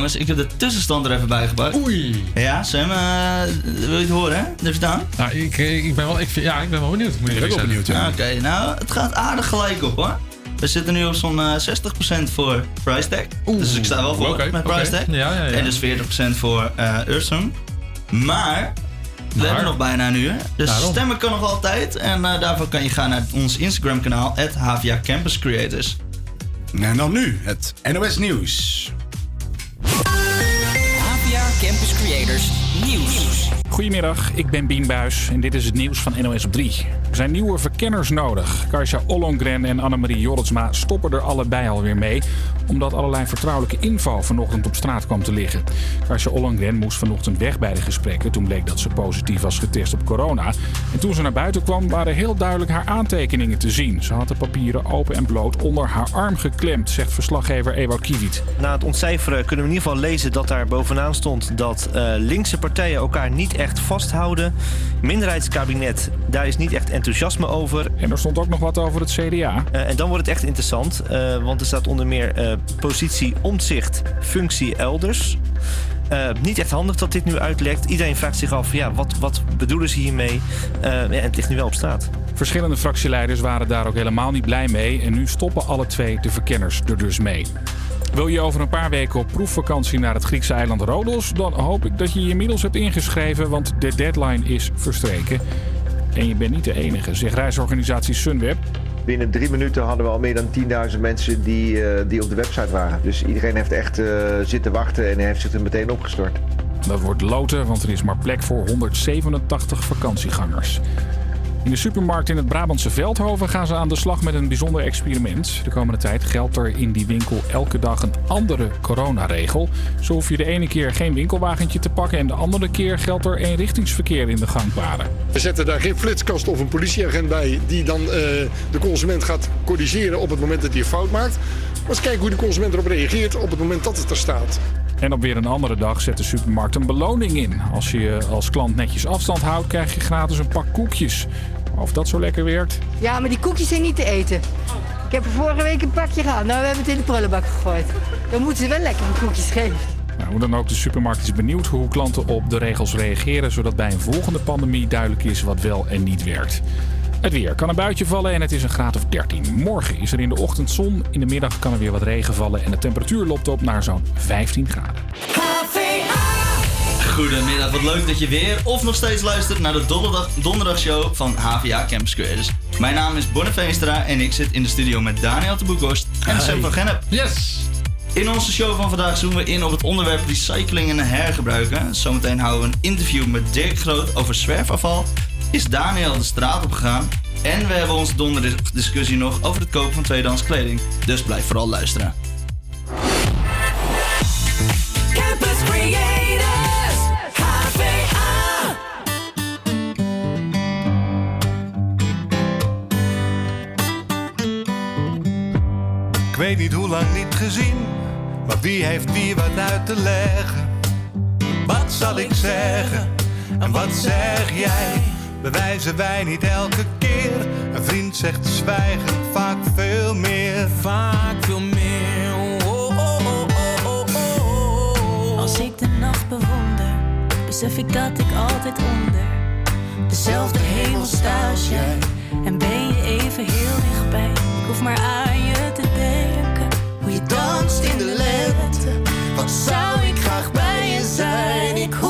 Jongens, ik heb de tussenstand er even bij gepakt.
Oei.
Ja, Sam, eh, wil je het horen, hè? Durf je het aan?
Nou, ik, eh, ik ben wel, ik, ja, ik ben wel benieuwd. Moet je
Ik ben ook benieuwd, ja.
Oké, nou, het gaat aardig gelijk op hoor. We zitten nu op zo'n eh, 60% voor Price Tag. dus ik sta wel voor
Oké,
met. Price Tag.
Ja, ja, ja.
En dus 40% voor eh Earthsong. Maar, we hebben nog bijna een uur. Dus
Daarom.
stemmen kan nog altijd. En eh, daarvoor kan je gaan naar ons Instagram kanaal, HVA Campus Creators.
En dan nu het NOS Nieuws.
Creators Nieuws.
Goedemiddag, ik ben Bien en dit is het nieuws van NOS op 3. Er zijn nieuwe verkenners nodig. Karsja Ollongren en Annemarie Jorritsma stoppen er allebei alweer mee... omdat allerlei vertrouwelijke info vanochtend op straat kwam te liggen. Karsja Ollongren moest vanochtend weg bij de gesprekken... toen bleek dat ze positief was getest op corona. En toen ze naar buiten kwam waren heel duidelijk haar aantekeningen te zien. Ze had de papieren open en bloot onder haar arm geklemd... zegt verslaggever Ewout Kiewit.
Na het ontcijferen kunnen we in ieder geval lezen dat daar bovenaan stond dat eh, linkse partijen elkaar niet echt vasthouden. Minderheidskabinet, daar is niet echt enthousiasme over.
En er stond ook nog wat over het CDA.
Eh, en dan wordt het echt interessant, eh, want er staat onder meer eh, positie omzicht, functie elders. Niet echt handig dat dit nu uitlekt. Iedereen vraagt zich af, ja, wat, wat bedoelen ze hiermee? Ja, en het ligt nu wel op straat.
Verschillende fractieleiders waren daar ook helemaal niet blij mee en nu stoppen alle twee de verkenners er dus mee. Wil je over een paar weken op proefvakantie naar het Griekse eiland Rodos? Dan hoop ik dat je je inmiddels hebt ingeschreven, want de deadline is verstreken. En je bent niet de enige, zegt reisorganisatie Sunweb.
Binnen drie minuten hadden we al meer dan 10.000 mensen die, eh, die op de website waren. Dus iedereen heeft echt eh, zitten wachten en heeft zich er meteen opgestort.
Dat wordt loten, want er is maar plek voor 187 vakantiegangers. In de supermarkt in het Brabantse Veldhoven gaan ze aan de slag met een bijzonder experiment. De komende tijd geldt er in die winkel elke dag een andere coronaregel. Zo hoef je de ene keer geen winkelwagentje te pakken en de andere keer geldt er eenrichtingsverkeer in de gangpaden.
We zetten daar geen flitskast of een politieagent bij die dan eh, de consument gaat corrigeren op het moment dat hij een fout maakt. Maar eens kijken hoe de consument erop reageert op het moment dat het er staat.
En op weer een andere dag zet de supermarkt een beloning in. Als je als klant netjes afstand houdt, krijg je gratis een pak koekjes. Of dat zo lekker werkt?
Ja, maar die koekjes zijn niet te eten. Ik heb er vorige week een pakje gehad. Nou, we hebben het in de prullenbak gegooid. Dan moeten ze wel lekkere koekjes geven.
Nou, hoe dan ook, de supermarkt is benieuwd hoe klanten op de regels reageren, zodat bij een volgende pandemie duidelijk is wat wel en niet werkt. Het weer kan een buitje vallen en het is een graad of 13. Morgen is er in de ochtend zon, in de middag kan er weer wat regen vallen en de temperatuur loopt op naar zo'n 15 graden.
Goedemiddag, wat leuk dat je weer of nog steeds luistert naar de donderdag, donderdagshow van HVA Campus Creators. Mijn naam is Bonne Veenstra en ik zit in de studio met Daniel de Boekhorst en
Hi.
Sam van Gennep.
Yes!
In onze show van vandaag zoomen we in op het onderwerp recycling en hergebruiken. Zometeen houden we een interview met Dirk Groot over zwerfafval. Is Daniel de straat op gegaan? En we hebben onze donderdiscussie nog over het kopen van tweedehands kleding. Dus blijf vooral luisteren.
Campus Creators, HVA.
Ik weet niet hoe lang niet gezien, maar wie heeft wie wat uit te leggen? Wat zal ik zeggen en wat zeg jij? Bewijzen wij niet elke keer? Een vriend zegt zwijgen vaak veel meer. Vaak veel meer. Oh, oh, oh, oh, oh, oh.
Als ik de nacht bewonder, besef ik dat ik altijd onder dezelfde hemel sta als jij. En ben je even heel dichtbij. Ik hoef maar aan je te denken. Hoe je danst in de lente. Wat zou ik graag bij je zijn? Ik hoef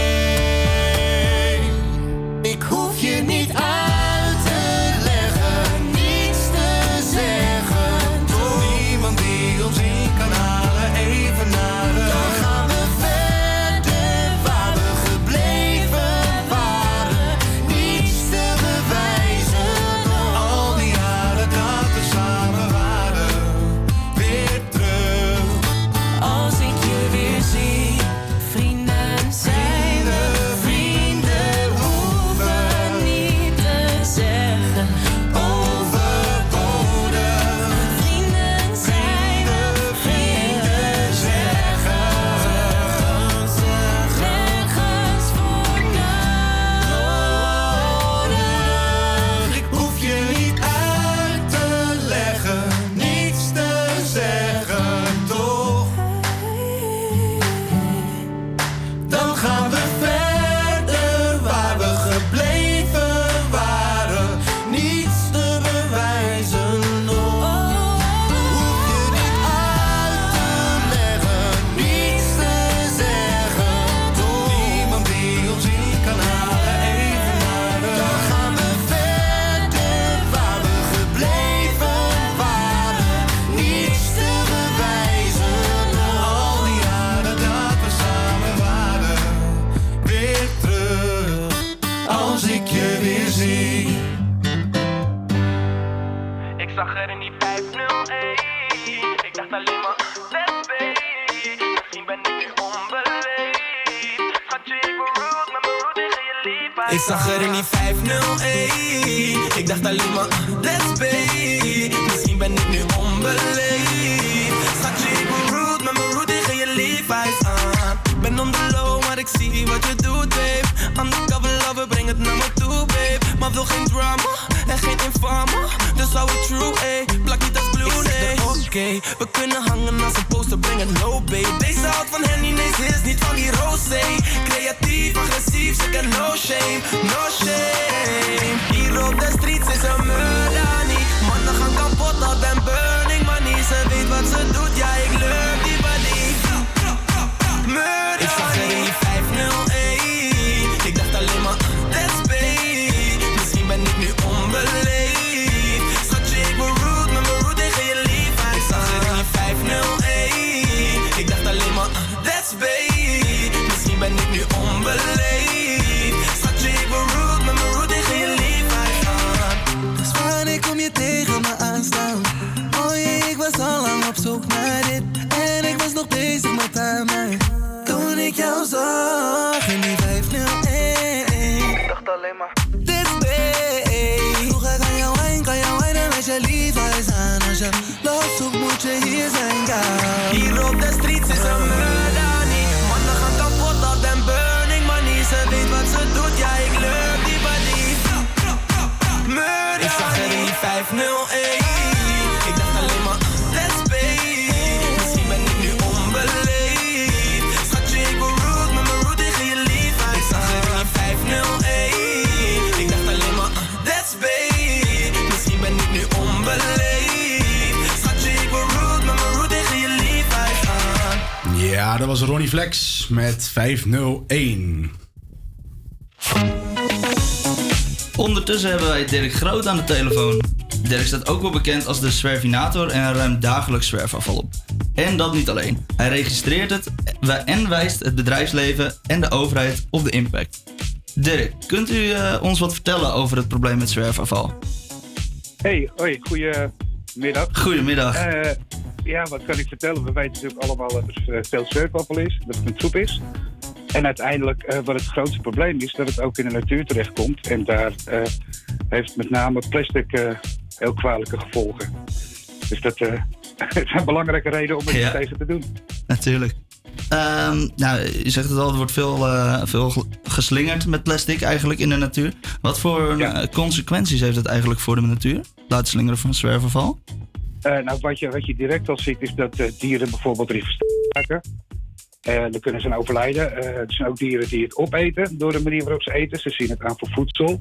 Ik zag er in die 501. Ik dacht alleen maar, let's be. Misschien ben ik nu onbeleefd. Schatje, ik ben rude, met mijn rude tegen je leefwijs aan. Ben on the low, maar ik zie wat je doet, babe. Undercover lover, breng het naar me toe, Maar wil geen drama,
en geen infame. Dus hou het true, ey. Plak niet als blue, nee. Oké, we kunnen hangen als een poster, brengen no babe. Deze houdt van Henny, nee, ze is niet van die rosé. Creatief, agressief, ze ken no shame, no shame. Hier op de streets is een niet. Mannen gaan kapot, al ben burning money. Ze weet wat ze doet, ja, ik leuk die body. Murder
bezig met haar mij Toen ik
dat was Ronnie Flex met 501.
Ondertussen hebben wij Dirk Groot aan de telefoon. Dirk staat ook wel bekend als de zwervinator en ruimt dagelijks zwerfafval op. En dat niet alleen. Hij registreert het en wijst het bedrijfsleven en de overheid op de impact. Dirk, kunt u eh, ons wat vertellen over het probleem met zwerfafval?
Hey, hoi, goedemiddag.
Goedemiddag.
Eh, ja, wat kan ik vertellen? We weten natuurlijk allemaal dat er eh, veel zwerfafval is, dat het een troep is. En uiteindelijk, eh, wat het grootste probleem is, dat het ook in de natuur terechtkomt. En daar eh, heeft met name plastic heel kwalijke gevolgen. Dus dat een belangrijke reden om er
Ja.
tegen te doen.
Natuurlijk. Ehm, nou, je zegt het al, er wordt veel, veel ge- geslingerd met plastic eigenlijk in de natuur. Wat voor consequenties heeft het eigenlijk voor de natuur? Laten slingeren van zwerfafval?
Eh, nou, wat je, wat je direct al ziet, is dat eh, dieren bijvoorbeeld erin raken. Eh dan kunnen ze aan overlijden. Er zijn ook dieren die het opeten door de manier waarop ze eten. Ze zien het aan voor voedsel.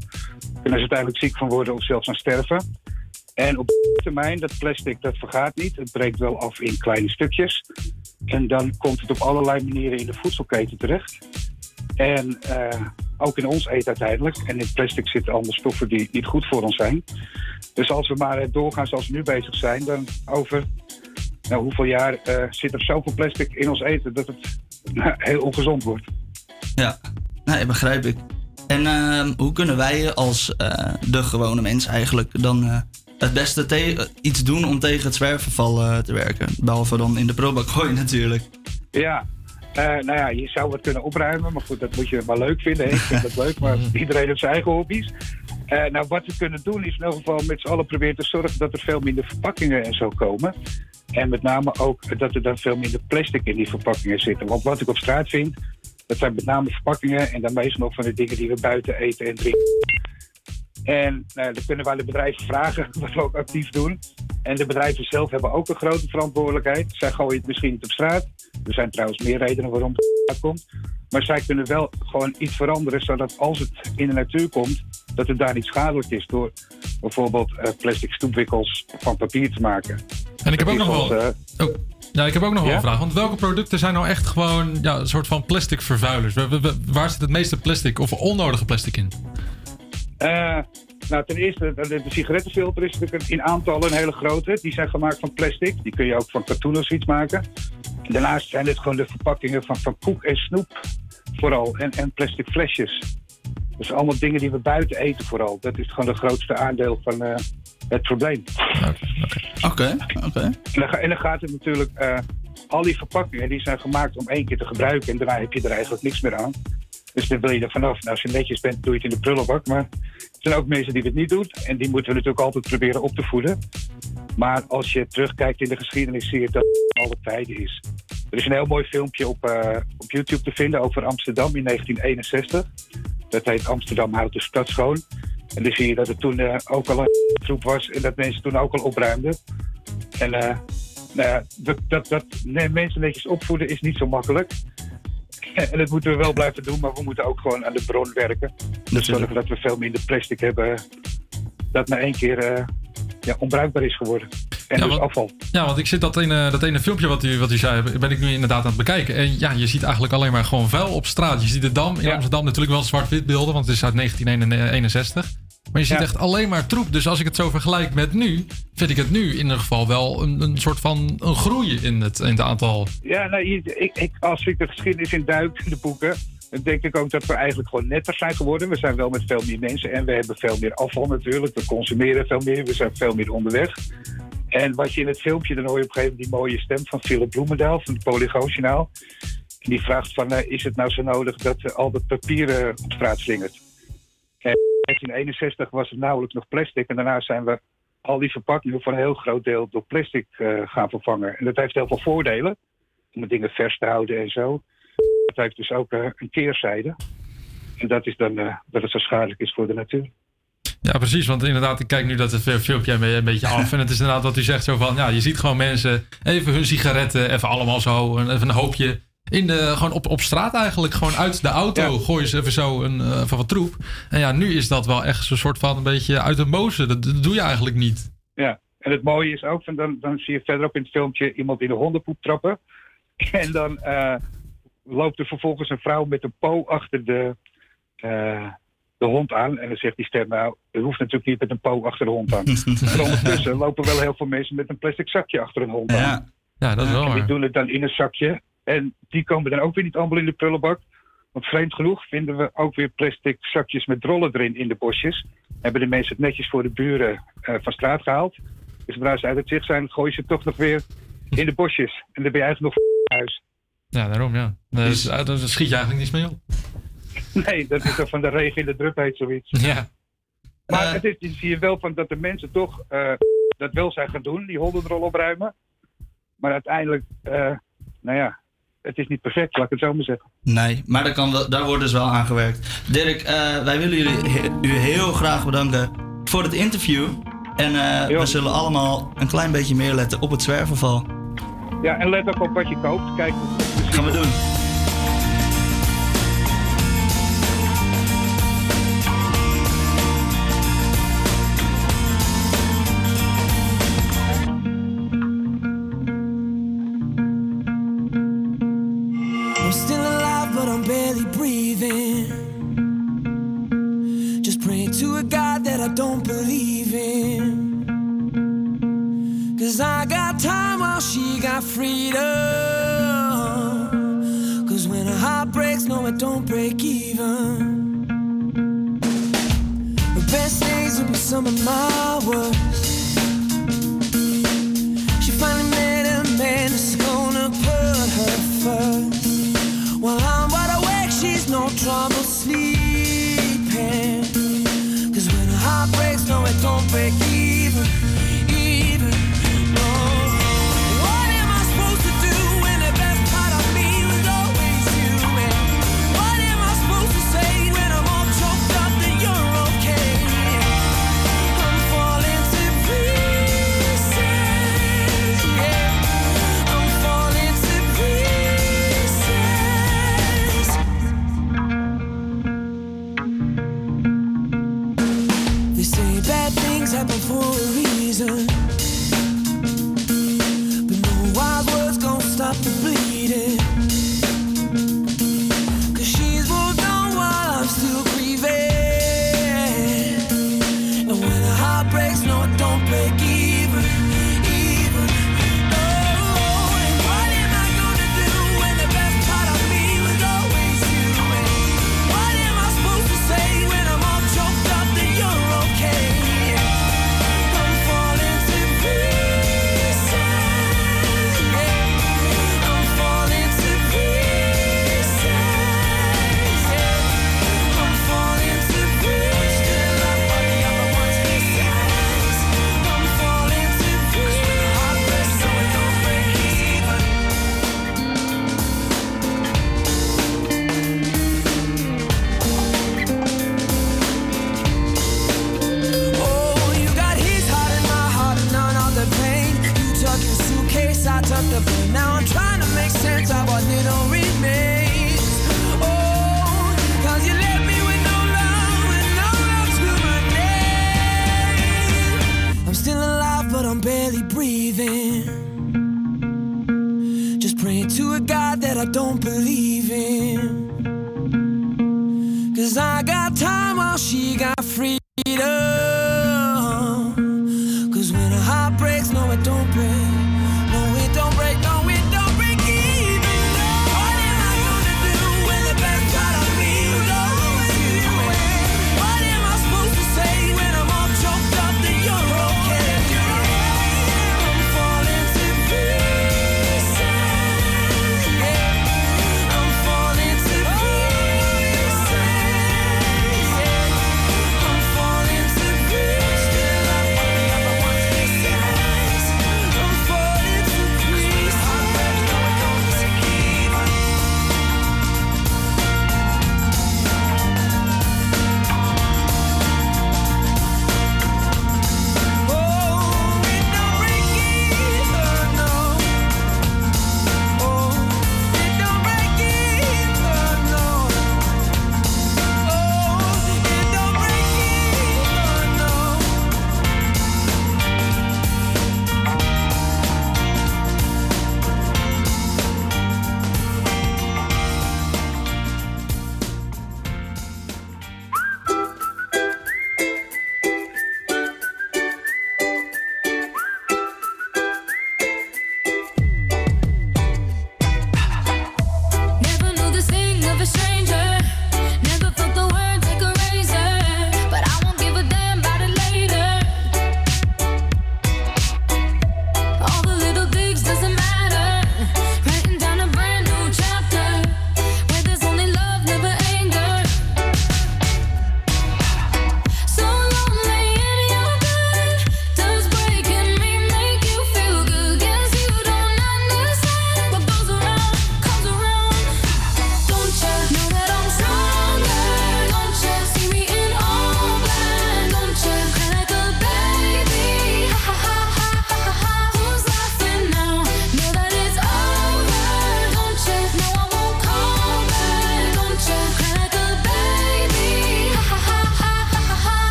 Kunnen ze uiteindelijk ziek van worden of zelfs aan sterven. En op termijn, dat plastic dat vergaat niet. Het breekt wel af in kleine stukjes. En dan komt het op allerlei manieren in de voedselketen terecht. En ook in ons eten uiteindelijk. En in plastic zitten allemaal stoffen die niet goed voor ons zijn. Dus als we maar doorgaan zoals we nu bezig zijn, dan over nou, hoeveel jaar eh, zit er zoveel plastic in ons eten dat het nou, heel ongezond wordt.
Ja, nee, begrijp ik. En ehm, hoe kunnen wij als eh, de gewone mens eigenlijk dan eh, het beste te- iets doen om tegen het zwerfafval eh, te werken? Behalve dan in de prullenbak gooien natuurlijk.
Ja, nou ja, je zou het kunnen opruimen, maar goed, dat moet je maar leuk vinden. hè. Ik vind dat leuk, maar iedereen heeft zijn eigen hobby's. Eh, nou, wat we kunnen doen is in ieder geval met z'n allen proberen te zorgen dat er veel minder verpakkingen en zo komen. En met name ook dat er dan veel minder plastic in die verpakkingen zitten. Want wat ik op straat vind, dat zijn met name verpakkingen en dan meestal ook van de dingen die we buiten eten en drinken. En nou, dan kunnen wij de bedrijven vragen, wat we ook actief doen. En de bedrijven zelf hebben ook een grote verantwoordelijkheid. Zij gooien het misschien niet op straat. Er zijn trouwens meer redenen waarom het komt. Maar zij kunnen wel gewoon iets veranderen, zodat als het in de natuur komt, dat het daar niet schadelijk is. Door bijvoorbeeld eh, plastic stoepwikkels van papier te maken.
En ik heb ook nog wel.
eh,
Oh, ja, ik heb ook nog wel een vraag. Want welke producten zijn nou echt gewoon ja, een soort van plastic vervuilers? Waar- zit het meeste plastic of onnodige plastic in?
Eh, nou, ten eerste, de, sigarettenfilter is natuurlijk in aantallen een hele grote. Die zijn gemaakt van plastic. Die kun je ook van katoen of zoiets maken. Daarnaast zijn het gewoon de verpakkingen van, van koek en snoep vooral. En, en plastic flesjes. Dus allemaal dingen die we buiten eten vooral. Dat is gewoon de grootste aandeel van eh, het probleem.
Oké, oké.
En dan, ga- en dan gaat het natuurlijk... eh, al die verpakkingen die zijn gemaakt om één keer te gebruiken. En daarna heb je er eigenlijk niks meer aan. Dus dan wil je er vanaf. Nou, als je netjes bent, doe je het in de prullenbak. Maar er zijn ook mensen die het niet doen. En die moeten we natuurlijk altijd proberen op te voeden. Maar als je terugkijkt in de geschiedenis, zie je dat het alle tijden is. Er is een heel mooi filmpje op, eh, op YouTube te vinden over Amsterdam in 1961. Dat heet Amsterdam houdt de stad schoon. En dan zie je dat het toen eh, ook al een groep was en dat mensen toen ook al opruimden. En eh, nou ja, dat, dat, dat nee, mensen netjes opvoeden is niet zo makkelijk. En dat moeten we wel blijven doen, maar we moeten ook gewoon aan de bron werken. Dus zorgen dat we veel minder plastic hebben dat na één keer ja, onbruikbaar is geworden. En
Ja,
dus afval.
Ja, want ik zit dat ene, dat ene filmpje wat u, wat u zei, ben ik nu inderdaad aan het bekijken. En ja, je ziet eigenlijk alleen maar gewoon vuil op straat. Je ziet de Dam in Amsterdam natuurlijk wel zwart-wit beelden, want het is uit 1961. Maar je ziet
Ja.
echt alleen maar troep. Dus als ik het zo vergelijk met nu, vind ik het nu in ieder geval wel een, een soort van een groei in het, in het aantal.
Ja, nou, ik, ik, als ik de geschiedenis in duik, in de boeken, dan denk ik ook dat we eigenlijk gewoon netter zijn geworden. We zijn wel met veel meer mensen en we hebben veel meer afval natuurlijk. We consumeren veel meer, we zijn veel meer onderweg. En wat je in het filmpje, dan hoor je op een gegeven moment die mooie stem van Philip Bloemendaal van het Polygoonjournaal. En die vraagt van, eh, is het nou zo nodig dat eh, al dat papier eh, op straat slingert? En in 1961 was het nauwelijks nog plastic en daarna zijn we al die verpakkingen voor een heel groot deel door plastic gaan vervangen. En dat heeft heel veel voordelen om dingen vers te houden en zo. Het heeft dus ook een keerzijde. En dat is dan dat het zo schadelijk is voor de natuur.
Ja, precies. Want inderdaad, ik kijk nu dat het filmpje een een beetje af. En het is inderdaad wat u zegt zo van, ja, je ziet gewoon mensen even hun sigaretten, even allemaal zo, even een hoopje. In de, gewoon op, op straat eigenlijk, gewoon uit de auto gooien ze even zo een, eh, van wat troep. En ja, nu is dat wel echt zo'n soort van een beetje uit de boze. Dat, dat doe je eigenlijk niet.
Ja, en het mooie is ook, van dan, dan zie je verderop in het filmpje iemand in de hondenpoep trappen. En dan eh, loopt er vervolgens een vrouw met een po achter de, eh, de hond aan. En dan zegt die stem, nou, het hoeft natuurlijk niet met een po achter de hond aan. maar ondertussen lopen wel heel veel mensen met een plastic zakje achter een hond aan.
Ja, ja dat is wel
En die doen het dan in een zakje. En die komen dan ook weer niet allemaal in de prullenbak. Want vreemd genoeg vinden we ook weer plastic zakjes met drollen erin in de bosjes. Hebben de mensen het netjes voor de buren eh, van straat gehaald. Dus zodra ze uit het zicht zijn, gooien ze het toch nog weer in de bosjes. En dan ben je eigenlijk nog huis.
Ja, daarom ja. Dus, eh, daar schiet je eigenlijk niets mee op.
Nee, dat is dan van de regen in de drup heet zoiets.
Ja.
Maar het is, zie je wel van dat de mensen toch eh, dat wel zijn gaan doen, die hondenrol opruimen. Maar uiteindelijk, eh, nou ja, het is niet perfect, laat ik het zo maar zeggen.
Nee, maar daar, kan wel, daar wordt dus wel aan gewerkt. Dirk, eh, wij willen jullie he- u heel graag bedanken voor het interview. En eh, we zullen allemaal een klein beetje meer letten op het zwerverval.
Ja, en let ook op wat je koopt. Kijk,
Gaan we doen.
Freedom. Cause when a heart breaks, no, it don't break even. The best days will be some of my worst.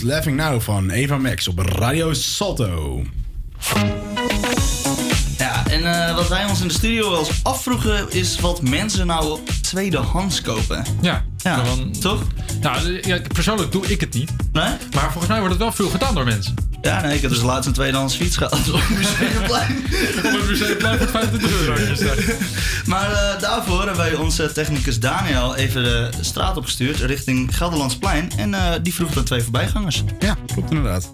Who's Laughing Now
van Eva Max op Radio Salto.
Ja, en eh, wat wij ons in de studio wel eens afvroegen is wat mensen nou tweedehands kopen.
Ja,
toch?
Nou, ja, persoonlijk doe ik het niet.
Nee?
Maar volgens mij wordt het wel veel gedaan door mensen.
Ja, nee, ik heb dus laatst een tweedehands fiets gehad op het museumplein.
op het museumplein voor
maar eh, daarvoor hebben wij onze technicus Daniel even de straat opgestuurd richting Gelderlandsplein. En eh, die vroeg dan twee voorbijgangers.
Ja, klopt inderdaad.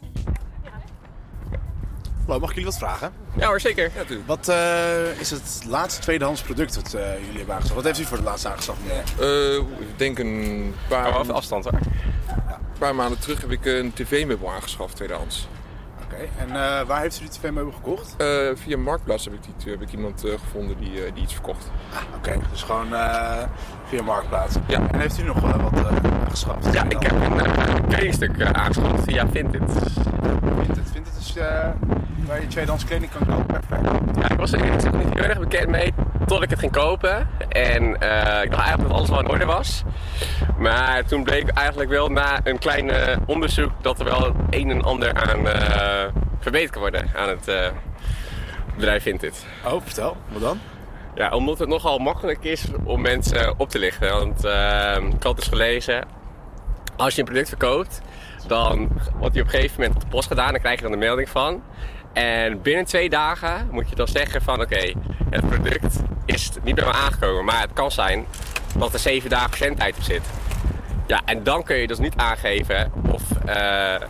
Hallo, mag ik jullie wat vragen?
Ja hoor, zeker.
Ja, wat eh, is het laatste tweedehands product dat jullie hebben aangeschaft? Wat heeft u voor het laatste aangeschaft,
ik denk een paar...
Afstand. Ja.
Een paar maanden terug heb ik een tv-meubel aangeschaft, tweedehands.
En eh, waar heeft u die tv-meubel gekocht?
Eh, via Marktplaats heb ik, die, heb ik iemand eh, gevonden die, eh, die iets verkocht.
Ah, Oké, dus gewoon eh, via Marktplaats. Ja. En heeft u nog eh, wat eh, aangeschaft?
Ja, ik heb een kledingstuk eh, aangeschaft via Vinted.
Vinted, Vinted is eh, waar je tweedehands kleding kan kopen. Perfect.
Ja, ik was er heel erg bekend mee tot ik het ging kopen. En eh, ik dacht eigenlijk dat alles wel in orde was. Maar toen bleek eigenlijk wel na een klein onderzoek dat er wel het een en ander aan eh, verbeterd kan worden aan het eh, bedrijf Vinted.
Oh, vertel. Wat dan?
Ja, omdat het nogal makkelijk is om mensen op te lichten. Want ik had dus gelezen, als je een product verkoopt, dan wordt die op een gegeven moment op de post gedaan. Dan krijg je dan een melding van. En binnen twee dagen moet je dan zeggen van oké, het product is niet bij me aangekomen. Maar het kan zijn dat er zeven dagen verzendtijd op zit. Ja, en dan kun je dus niet aangeven of eh, eh,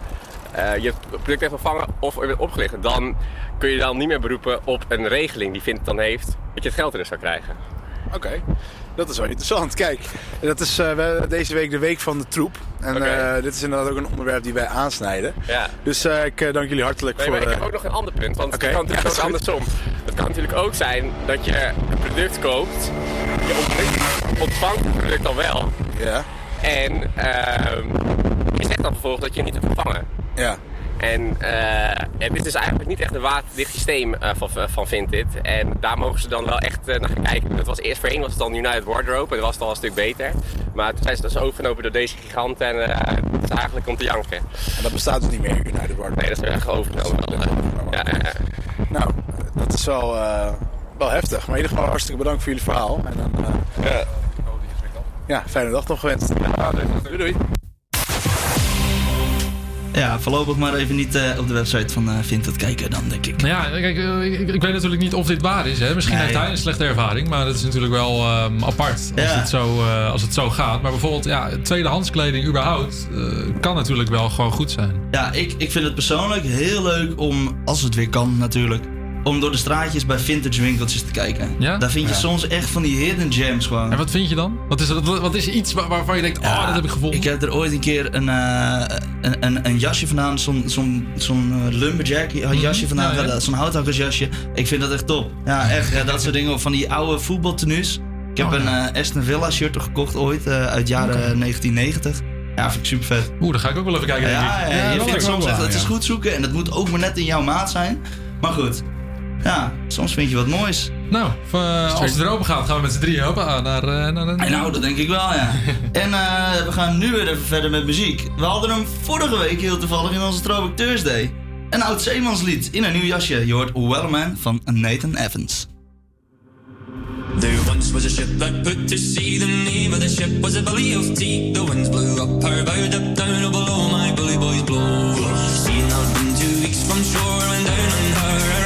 je het product hebt ontvangen of je bent opgelicht. Dan kun je dan niet meer beroepen op een regeling die Vindt dan heeft, dat je het geld terug zou krijgen.
Oké, dat is wel interessant. Kijk, dat is eh, deze week de week van de troep. En eh, dit is inderdaad ook een onderwerp die wij aansnijden.
Ja.
Dus eh, ik dank jullie hartelijk
Nee,
voor...
maar ik heb ook nog een ander punt, want
Oké,
het kan natuurlijk
ja,
ook andersom. Het kan natuurlijk ook zijn dat je een product koopt, je ont- ontvangt het product dan wel.
Ja.
En ehm, je zegt dan vervolgens dat je het niet hebt ontvangen.
Ja.
En eh, het is dus eigenlijk niet echt een waterdicht systeem eh, van, van Vinted. En daar mogen ze dan wel echt eh, naar gaan kijken. Dat was eerst voorheen was het dan United Wardrobe en dat was het al een stuk beter. Maar toen zijn ze dus overgenomen door deze gigant en eh, het is eigenlijk om te janken.
En dat bestaat dus niet meer, United Wardrobe?
Nee, dat is echt overgenomen. Ja, ja, ja.
Nou, dat is wel, eh, wel heftig. Maar in ieder geval hartstikke bedankt voor jullie verhaal. En dan, eh,
ja.
ja, fijne dag nog gewenst. doei doei.
Ja, voorlopig maar even niet eh, op de website van eh Vinted kijken dan, denk ik.
Nou ja, kijk, eh, ik, ik weet natuurlijk niet of dit waar is. Hè? Misschien
Nee.
heeft hij een slechte ervaring, maar dat is natuurlijk wel ehm, apart als,
Ja.
het zo, als het zo gaat. Maar bijvoorbeeld, ja, tweedehands kleding überhaupt kan natuurlijk wel gewoon goed zijn.
Ja, ik, ik vind het persoonlijk heel leuk om, als het weer kan natuurlijk, om door de straatjes bij vintage winkeltjes te kijken.
Ja?
Daar vind je
Ja.
soms echt van die hidden gems gewoon.
En wat vind je dan? Wat is, wat, wat is iets waar- waarvan je denkt, oh, dat heb ik gevonden?
Ik heb er ooit een keer een, eh, een, een, een jasje vandaan, zo'n zo'n zo'n eh, lumberjack jasje vandaan,
Mhm. Ja, ja.
eh, zo'n houthakkersjasje. Ik vind dat echt top. Ja, echt, ja, dat soort dingen van die oude voetbaltenues. Ik heb
Oh,
een
ja.
eh, Aston Villa shirt gekocht ooit, eh, uit jaren
Oké.
1990. Ja, vind ik super vet.
Oeh, dan ga ik ook wel even kijken. denk ik.
Ja, ja, je
dat
vindt soms echt, het is
ja.
goed zoeken en het moet ook maar net in jouw maat zijn. Maar goed, ja, soms vind je wat moois.
Nou, eh, als het weer open gaat, gaan we met z'n drieën hoppa, naar, eh, naar een...
Nou, dat denk ik wel, ja. en eh, we gaan nu weer even verder met muziek. We hadden hem vorige week heel toevallig in onze Throwback Thursday. Een oud zeemanslied in een nieuw jasje. Je hoort Wellman van Nathan Evans.
There once was a ship that put to sea. The name of the ship was a Billy of Tea. The winds blew up her bow, up down, oh below my bully boys blow. Seen out been two weeks from shore, and down on her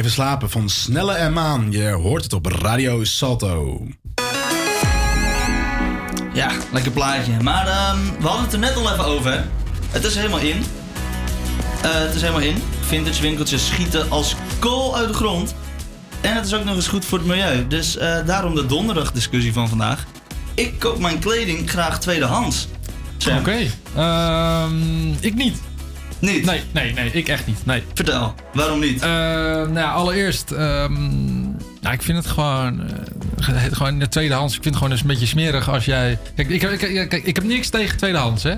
blijven slapen van Snelle en Maan. Je hoort het op Radio Salto.
Ja, lekker plaatje. Maar ehm, we hadden het er net al even over. Het is helemaal in. Eh, het is helemaal in. Vintage winkeltjes schieten als kool uit de grond. En het is ook nog eens goed voor het milieu. Dus eh, daarom de donderdag discussie van vandaag. Ik koop mijn kleding graag tweedehands.
Oké. Ehm, ik niet.
Niet?
Nee, nee, nee, ik echt niet. Nee.
Vertel, waarom niet?
nou ja, allereerst, ehm, nou, ik vind het gewoon, eh, gewoon in de tweedehands. Ik vind het gewoon eens een beetje smerig als jij. Kijk, ik, heb- ik, ik, ik heb niks tegen tweedehands, hè?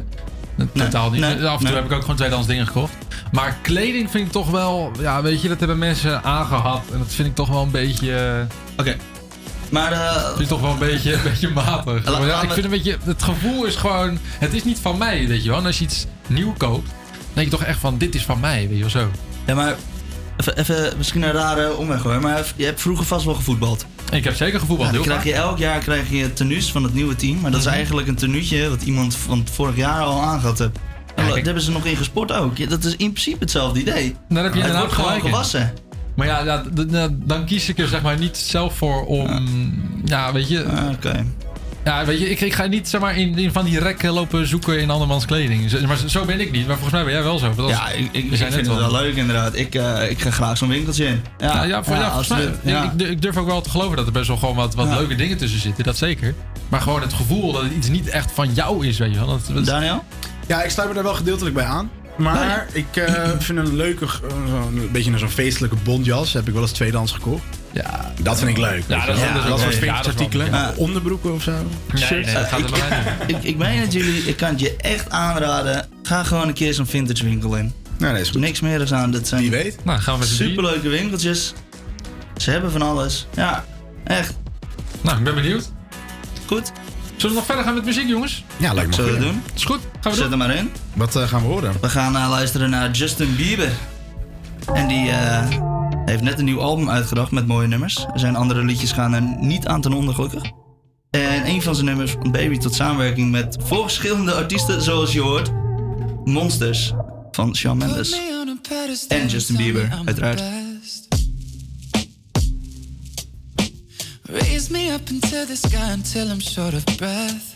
Totaal niet.
nee,
Af en toe
nee.
heb ik ook gewoon tweedehands dingen gekocht. Maar kleding vind ik toch wel, ja, weet je, dat hebben mensen aangehad. En dat vind ik toch wel een beetje.
Oké. Maar eh
vind ik toch wel een beetje, een beetje matig. Ja, ik vind een beetje, het gevoel is gewoon, het is niet van mij, weet je wel. En als je iets nieuw koopt, denk je toch echt van, dit is van mij, weet je wel zo.
Ja, maar even, even misschien een rare omweg hoor. Maar je hebt vroeger vast wel gevoetbald.
Ik heb zeker gevoetbald,
Ja, dan krijg je elk jaar krijg je tenues van het nieuwe team. Maar dat is
Mhm.
eigenlijk een tenuutje wat iemand van het vorig jaar al aangehad dat hebben ze nog in gesport ook. Ja, dat is in principe hetzelfde idee.
Daar heb je
het wordt gewoon gewassen.
Maar ja, d- dan kies ik er zeg maar niet zelf voor om. Ja, weet je.
Oké.
Ja, weet je, ik, ik ga niet zeg maar in, in van die rekken lopen zoeken in andermans kleding. Zo- Maar zo ben ik niet. Maar volgens mij ben jij wel zo. Want als-
Ja, ik, ik, vind het wel leuk inderdaad. Ik, eh, ik ga graag zo'n winkeltje in. Ja,
Ja, ja, voor, ja, volgens mij,
ja.
ik, ik durf ook wel te geloven dat er best wel gewoon wat, wat
Ja.
leuke dingen tussen zitten. Dat zeker. Maar gewoon het gevoel dat het iets niet echt van jou is, weet je wel. Dat, dat-
Daniel?
Ja, ik sluit me daar wel gedeeltelijk bij aan. Maar ik eh, vind een leuke, eh, zo'n- een beetje zo'n feestelijke bondjas. Heb ik wel eens tweedehands gekocht.
Ja,
dat vind ik leuk.
Ja, dat is-
wel.
dat
soort
leuk. Ja, leuk.
Onderbroeken of zo.
Nee, dat gaat er niet.
ik, ik meen het jullie, ik kan het je echt aanraden. Ga gewoon een keer zo'n vintage winkel in.
Nee, dat is goed.
Niks meer aan. Dat zijn
Wie weet.
Nou, gaan we
superleuke winkeltjes. Ze hebben van alles. Ja, echt.
Nou, ik ben benieuwd.
Goed.
Zullen we nog verder gaan met muziek, jongens?
Ja, me
Zullen we doen?
Is goed. Gaan we
Zet
doen.
hem maar in.
Wat eh, gaan we horen?
We gaan eh, luisteren naar Justin Bieber. En die eh, heeft net een nieuw album uitgebracht met mooie nummers. Zijn andere liedjes gaan er niet aan ten onder, gelukkig. En een van zijn nummers van Baby tot samenwerking met verschillende artiesten, zoals je hoort. Monsters van Shawn Mendes. En Justin Bieber, uiteraard.
Raise me up into the sky until I'm short of breath.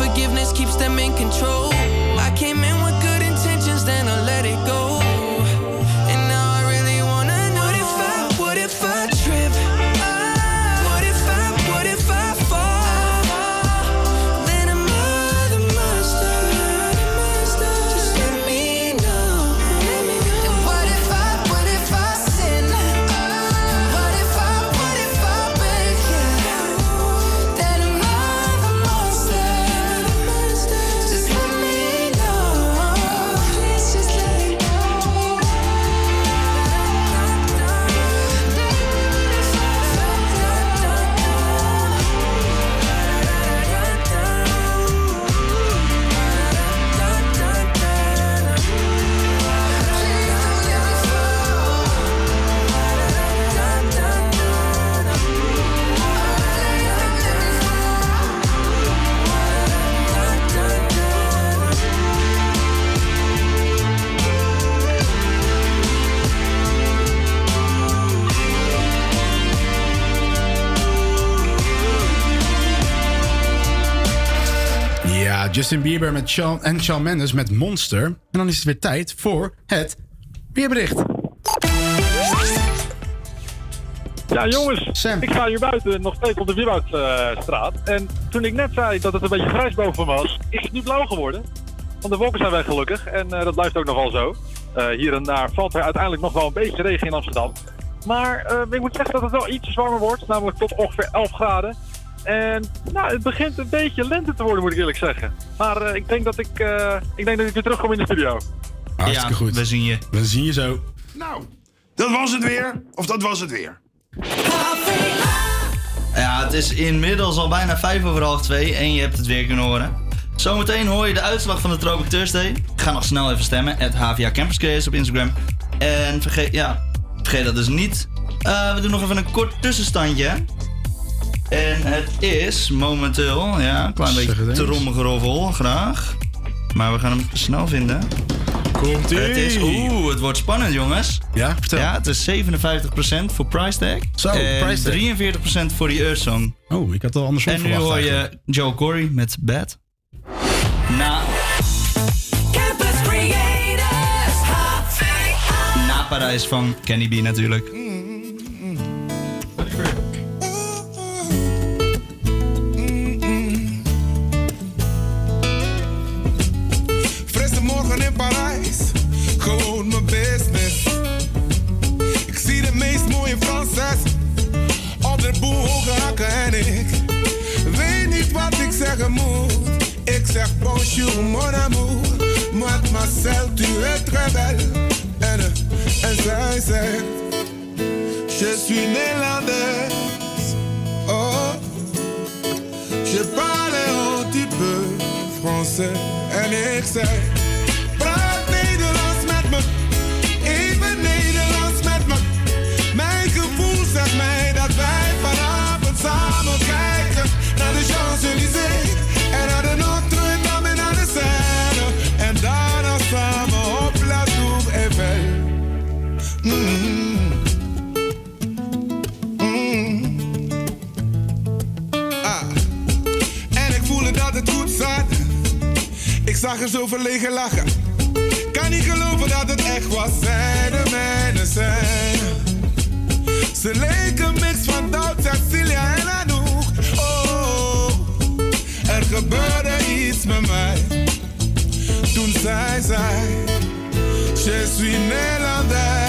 Cause unforgiveness keeps them in control. I came in
Justin Bieber met Shawn en Shawn Mendes met Monster. En dan is het weer tijd voor het weerbericht.
Ja, jongens, ik sta hier buiten nog steeds op de Wierwoudstraat. en toen ik net zei dat het een beetje grijs boven me was, is het nu blauw geworden. Want de wolken zijn weg gelukkig en eh, dat blijft ook nogal zo. Eh, hier en daar valt er uiteindelijk nog wel een beetje regen in Amsterdam. Maar eh, ik moet zeggen dat het wel ietsjes warmer wordt, namelijk tot ongeveer 11 graden. En nou, het begint een beetje lente te worden, moet ik eerlijk zeggen. Maar eh, ik, denk dat ik, eh, ik denk dat ik weer terugkom in de studio.
Hartstikke goed.
We zien je.
We zien je zo.
Nou, dat was het weer. Of dat was het weer.
Ja, het is inmiddels al bijna vijf over half twee en je hebt het weer kunnen horen. Zometeen hoor je de uitslag van de Tropic Thursday. Ga nog snel even stemmen. Het HVA Campus Creators op Instagram. En vergeet, ja, vergeet dat dus niet. Eh, we doen nog even een kort tussenstandje. En het is momenteel, ja, een klein beetje
eens.
tromgeroffel, graag. Maar we gaan hem snel vinden.
Komt-ie.
Het is, oeh, het wordt spannend jongens.
Ja, vertel.
Ja, het is 57% voor Price Tag.
Zo,
en
Price Tag.
43% voor die Earth Song.
Oh, ik had al andersom
En nu
verwacht
hoor je
eigenlijk.
Joe Corey met Bad. Na,
Campus Creators, HVA.
na Parijs van Kenny B natuurlijk.
ik. Weet niet wat ik zeggen moet. Ik zeg bonjour mon amour. Moi, Marcel, tu es très belle. En, en zij zegt, je suis néerlandaise. Oh, je parle un petit peu français. En ik zeg... zag er zo verlegen lachen. Kan niet geloven dat het echt was, zij de mijne zijn. Ze leken mix van Doud, Cecilia en Anouk. Oh, er gebeurde iets met mij. Toen zij zei, je suis
Nederlander.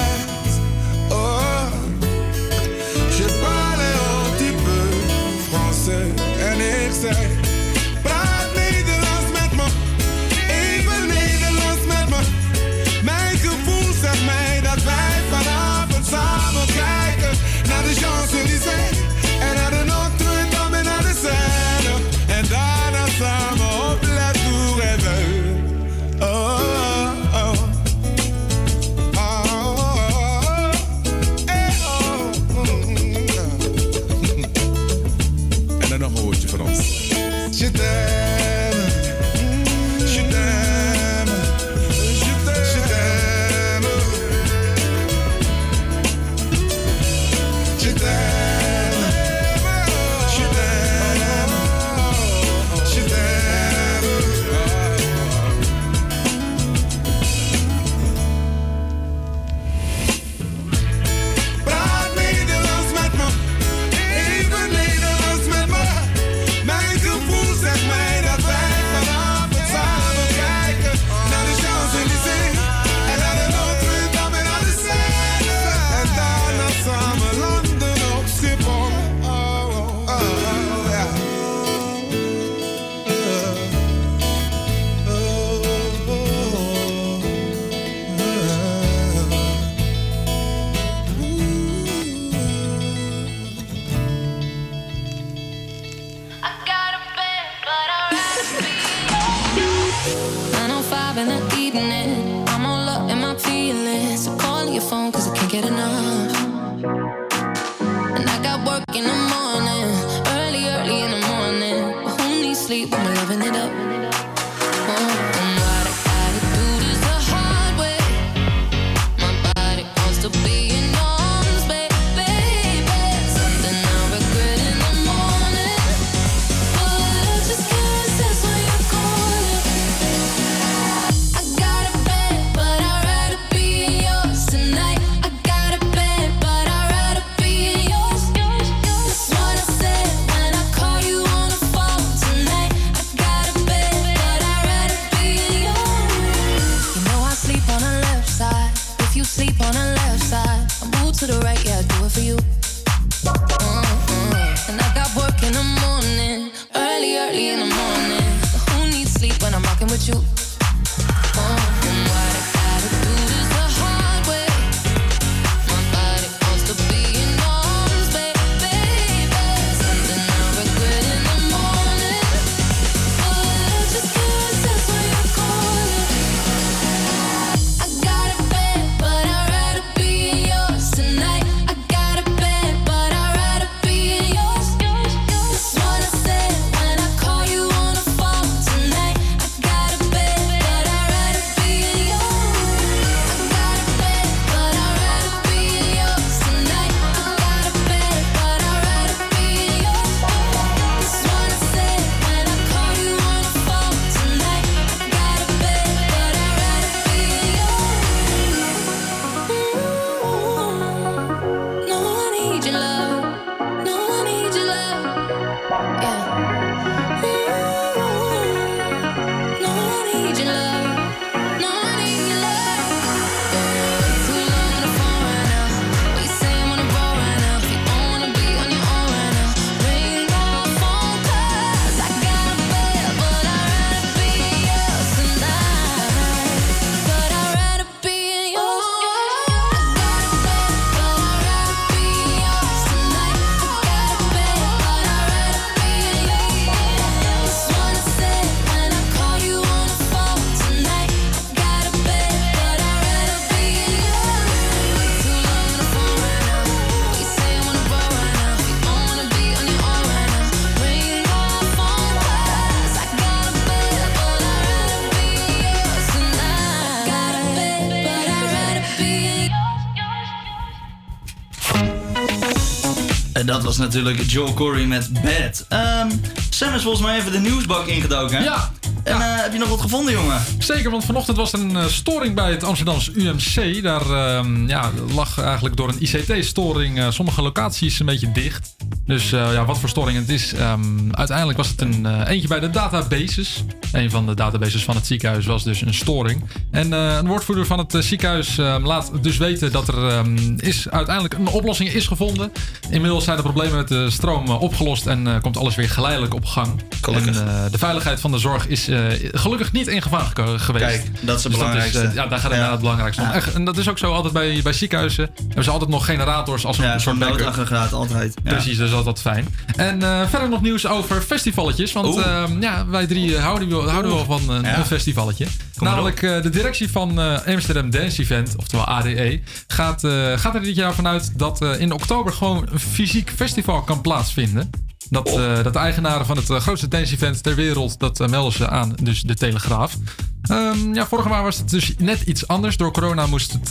Was natuurlijk Joel Corey met Bad. Ehm, Sam is volgens mij even de nieuwsbak ingedoken. hè?
Ja.
En eh, heb je nog wat gevonden, jongen?
Zeker, want vanochtend was er een eh, storing bij het Amsterdamse UMC. Daar ehm, ja, lag eigenlijk door een ICT-storing eh, sommige locaties een beetje dicht. Dus ja, wat voor storing het is. ehm, uiteindelijk was het een eentje bij de databases. Een van de databases van het ziekenhuis was dus een storing. En eh, een woordvoerder van het eh, ziekenhuis ehm, laat dus weten dat er is uiteindelijk een oplossing is gevonden. Inmiddels zijn de problemen met de stroom eh, opgelost en eh, komt alles weer geleidelijk op gang.
Gelukkig.
En, eh, de veiligheid van de zorg is eh, gelukkig niet in gevaar geweest.
Kijk, dat is het
Dus
belangrijkste.
eh, ja, daar gaat het
Ja.
inderdaad het belangrijkste om.
Ja.
En dat is ook zo altijd bij, bij ziekenhuizen. Hebben ze altijd nog generators als een
Ja,
soort backup.
altijd.
Precies, dus dat is altijd fijn. En eh, verder nog nieuws over festivalletjes. Want ehm, ja, wij drie eh, houden, houden wel van een,
Ja.
festivalletje.
Kom
Namelijk eh, de directie van eh, Amsterdam Dance Event, oftewel ADE, gaat, eh, gaat er dit jaar vanuit dat in oktober gewoon een fysiek festival kan plaatsvinden. Dat, eh, dat de eigenaren van het grootste dance-event ter wereld, dat melden ze aan, dus de Telegraaf. Ehm, ja, vorig jaar was het dus net iets anders. Door corona moest het,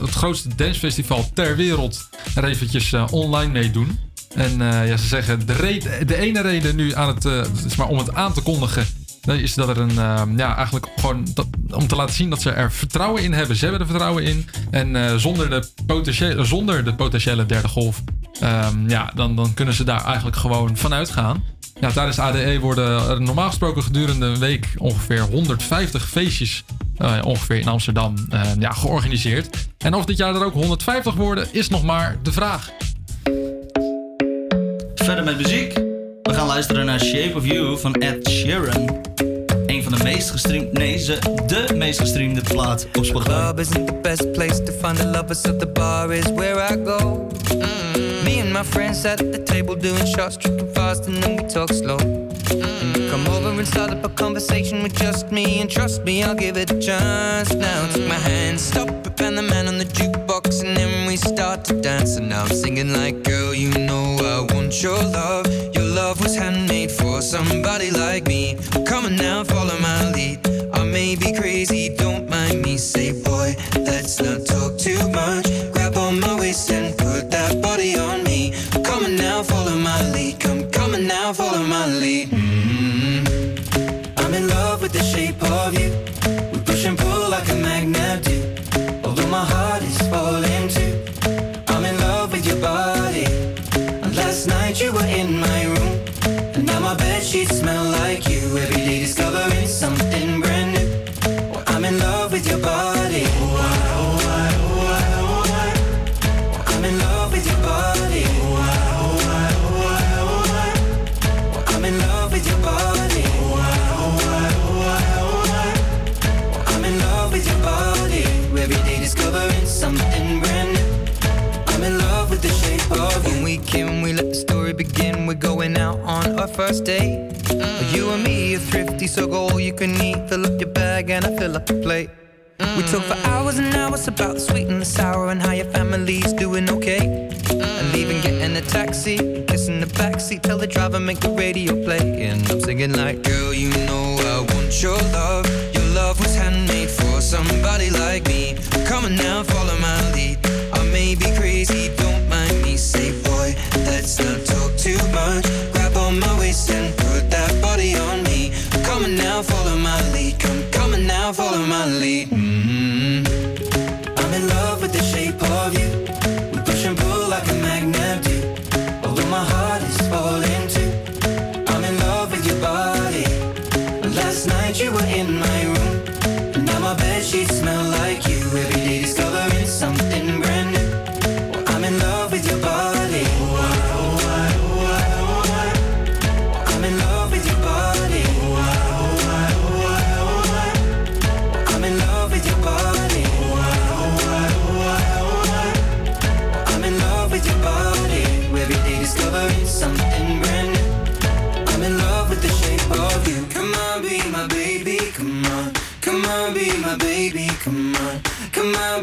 het grootste dancefestival ter wereld er eventjes online meedoen. En ja, ze zeggen, de, de ene reden nu aan het, is maar om het aan te kondigen, is dat er een, ehm, ja, eigenlijk gewoon om te laten zien dat ze er vertrouwen in hebben. Ze hebben er vertrouwen in. En eh, zonder, de potentiële, zonder de potentiële derde golf, ehm, ja, dan, dan kunnen ze daar eigenlijk gewoon vanuit gaan. Ja, tijdens ADE worden er normaal gesproken gedurende een week ongeveer 150 feestjes eh, ongeveer in Amsterdam eh, ja, georganiseerd. En of dit jaar er ook 150 worden, is nog maar de vraag.
Verder met muziek. Gaan luisteren naar Shape of You van Ed Sheeran. Een van de meest gestreamde, nee, ze, de meest gestreamde plaat op Spotify.
club isn't the best place to find the lovers, so the bar is where I go. Me and my friends at the table doing shots, tripping fast, and then we talk slow. You come over and start up a conversation with just me, and trust me, I'll give it a chance. Now take my hand, stop and the man on the and then we start to dance. And I'm singing like, girl, you know I want your love. Your love was handmade for somebody like me. Come on now, follow my lead. I may be crazy, don't mind me. Say, boy, let's not talk too much. Grab on my waist and put that body on me. Come on now, follow my lead. Come, come on now, follow my lead. Mhm. I'm in love with the shape of you. Sheets smell first date. You and me are thrifty, so go all you can eat. Fill up your bag and I fill up the plate. We talk for hours and hours about the sweet and the sour and how your family's doing okay. And leaving, getting a taxi, kissing the backseat, tell the driver make the radio play. And I'm singing like, girl, you know I want your love. Your love was handmade for somebody like me. Come on now, follow my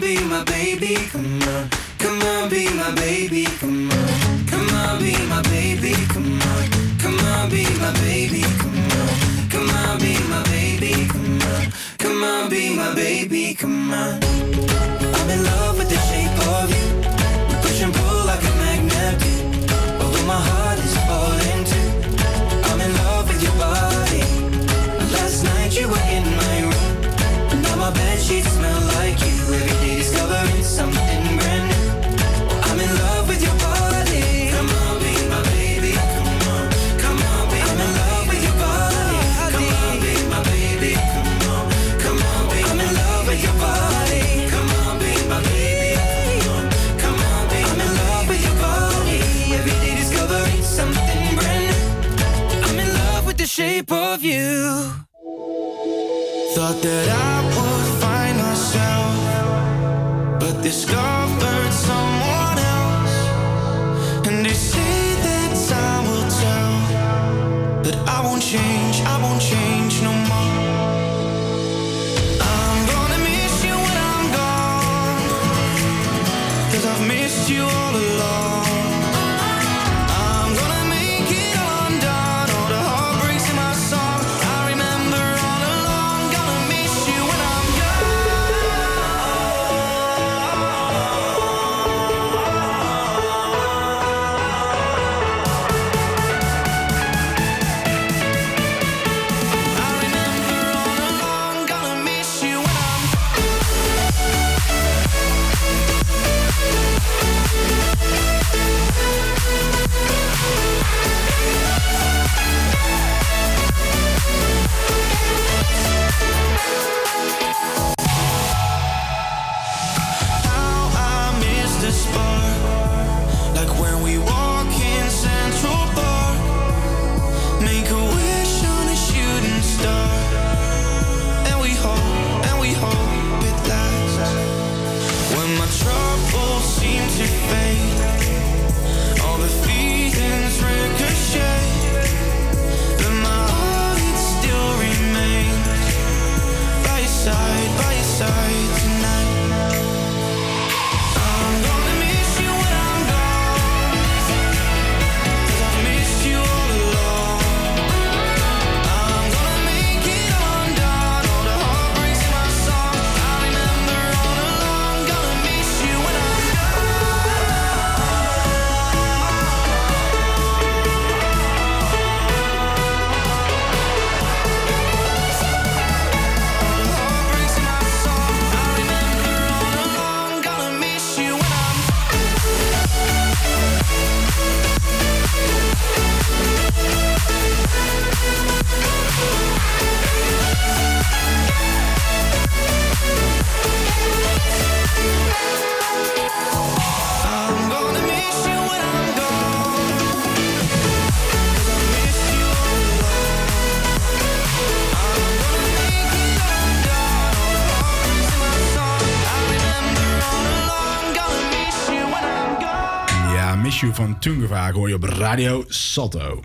be my baby, come on. Come on, be my baby, come on. Come on, be my baby, come on. Come on, be my baby, come on. Come on, be my baby, come on. Come on, be my baby, come on. I'm in love with the shape of you. We push and pull like a magnet,
although my heart is falling too. I'm in love with your body. Last night you were in my room, now my bed sheets smell do. of you. Thought that I would find myself,
but this someone van Tungevaag hoor je op Radio Salto.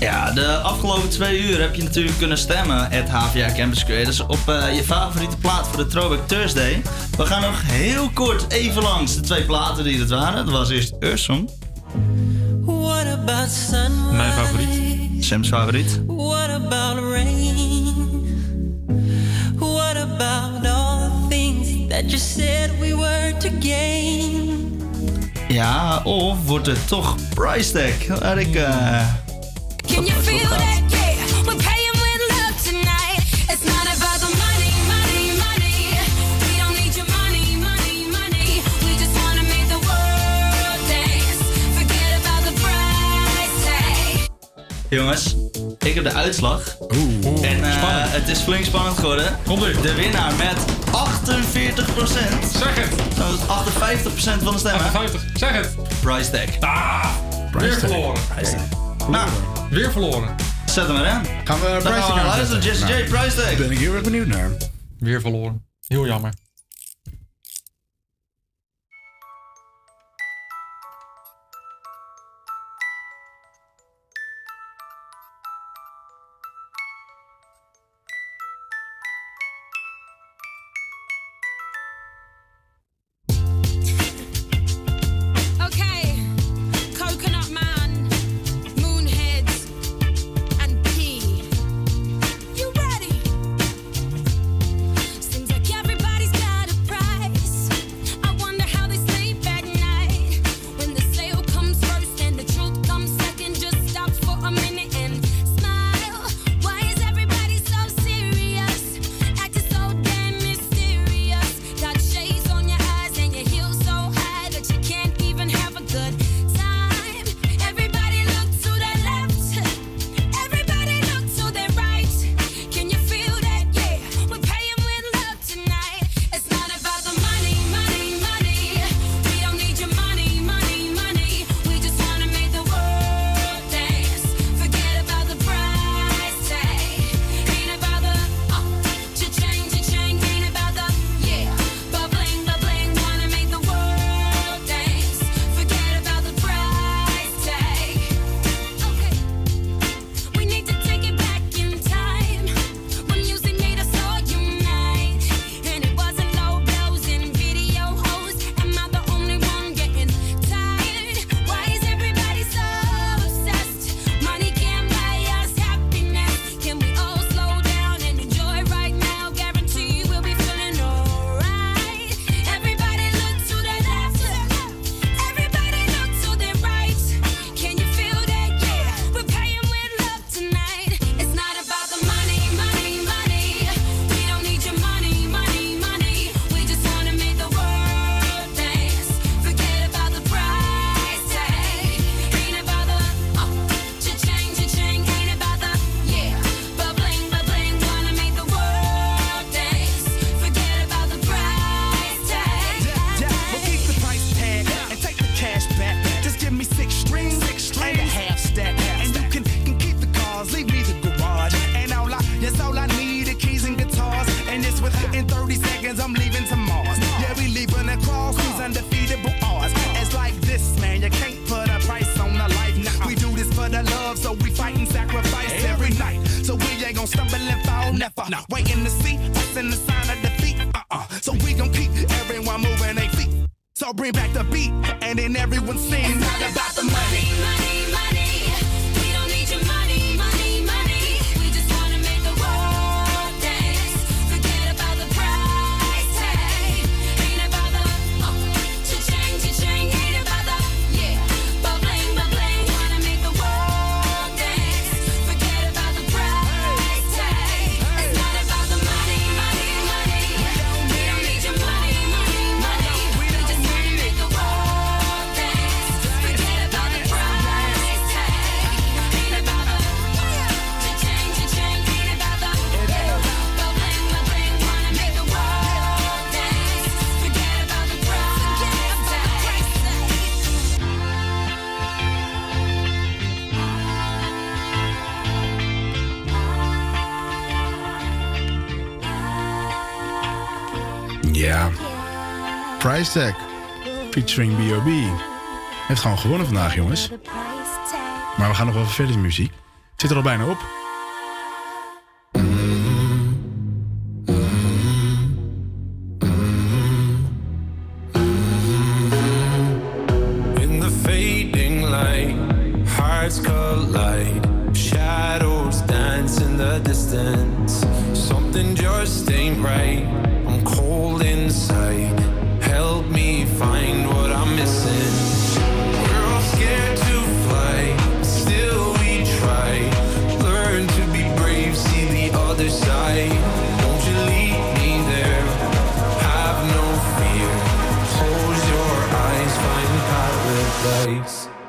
Ja, de afgelopen twee uur heb je natuurlijk kunnen stemmen at HVA Campus Creators op eh, je favoriete plaat voor de Throwback Thursday. We gaan nog heel kort even langs de twee platen die het waren. Dat was eerst
sunrise?
mijn favoriet. Sam's favoriet. Of wordt het toch Price Tag? Waar ik... eh,
Can you feel that? Yeah, we're paying with love tonight. It's not about the money, money, money. We don't need your money, money, money. We just wanna make the world dance. Forget about the price tag.
Jongens, ik heb de uitslag.
Oeh,
en eh, het is flink spannend geworden. De winnaar met 48% Zeg het. Dat is 58% van de stemmen.
58, zeg het.
Price tag.
Ah, weer verloren.
Nou,
weer verloren.
Zet hem erin.
Gaan we
gaan we luisteren, Jesse J, Price tag.
Ben ik heel erg benieuwd naar.
Weer verloren. Heel jammer.
Featuring B.O.B. Heeft gewoon gewonnen vandaag, jongens. Maar we gaan nog wel verder in muziek. Het zit er al bijna op.
paradise.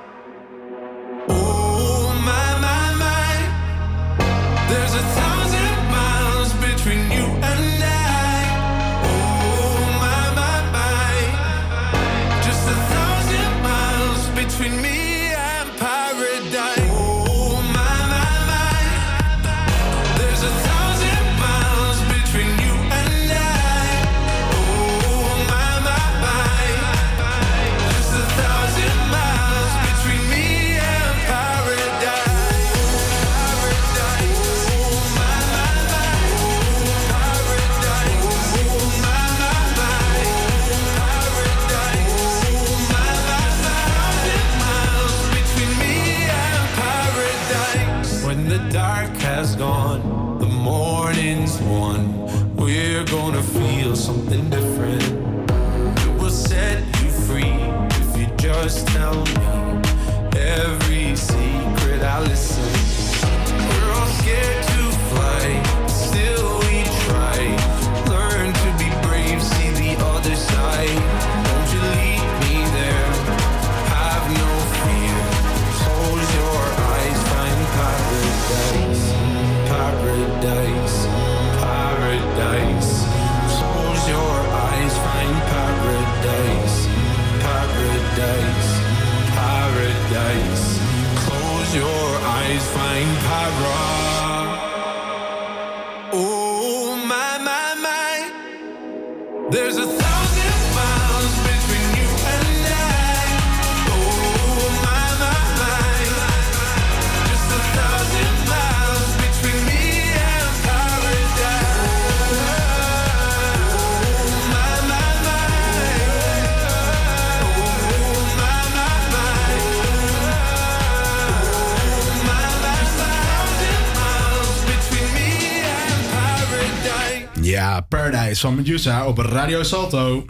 Paradijs van Medusa op Radio Salto.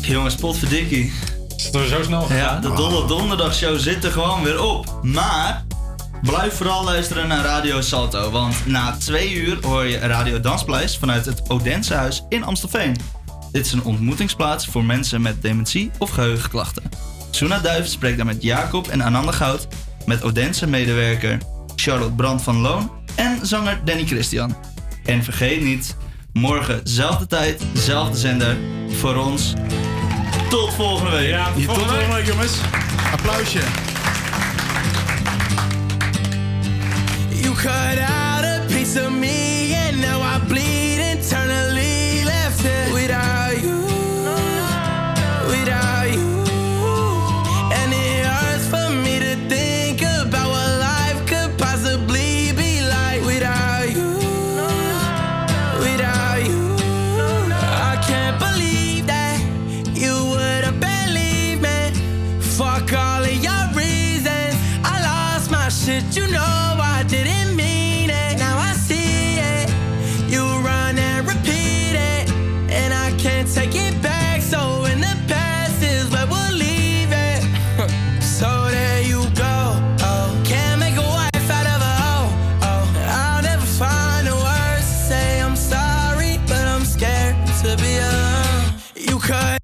Jongens, potverdikkie.
Is het is zo snel gegaan?
Ja, de Dolle Donderdagshow zit er gewoon weer op. Maar blijf vooral luisteren naar Radio Salto. Want na twee uur hoor je Radio Danspleis vanuit het Odensehuis in Amstelveen. Dit is een ontmoetingsplaats voor mensen met dementie of geheugenklachten. Suna Duif spreekt daar met Jacob en Ananda Goud, met Odense medewerker Charlotte Brand van Loon en zanger Danny Christian. En vergeet niet, morgen tijd,zelfde tijd, dezelfde zender voor ons. Tot volgende week. Ja,
tot volgende week, volgende jongens. Applausje.
You cut out a piece of me and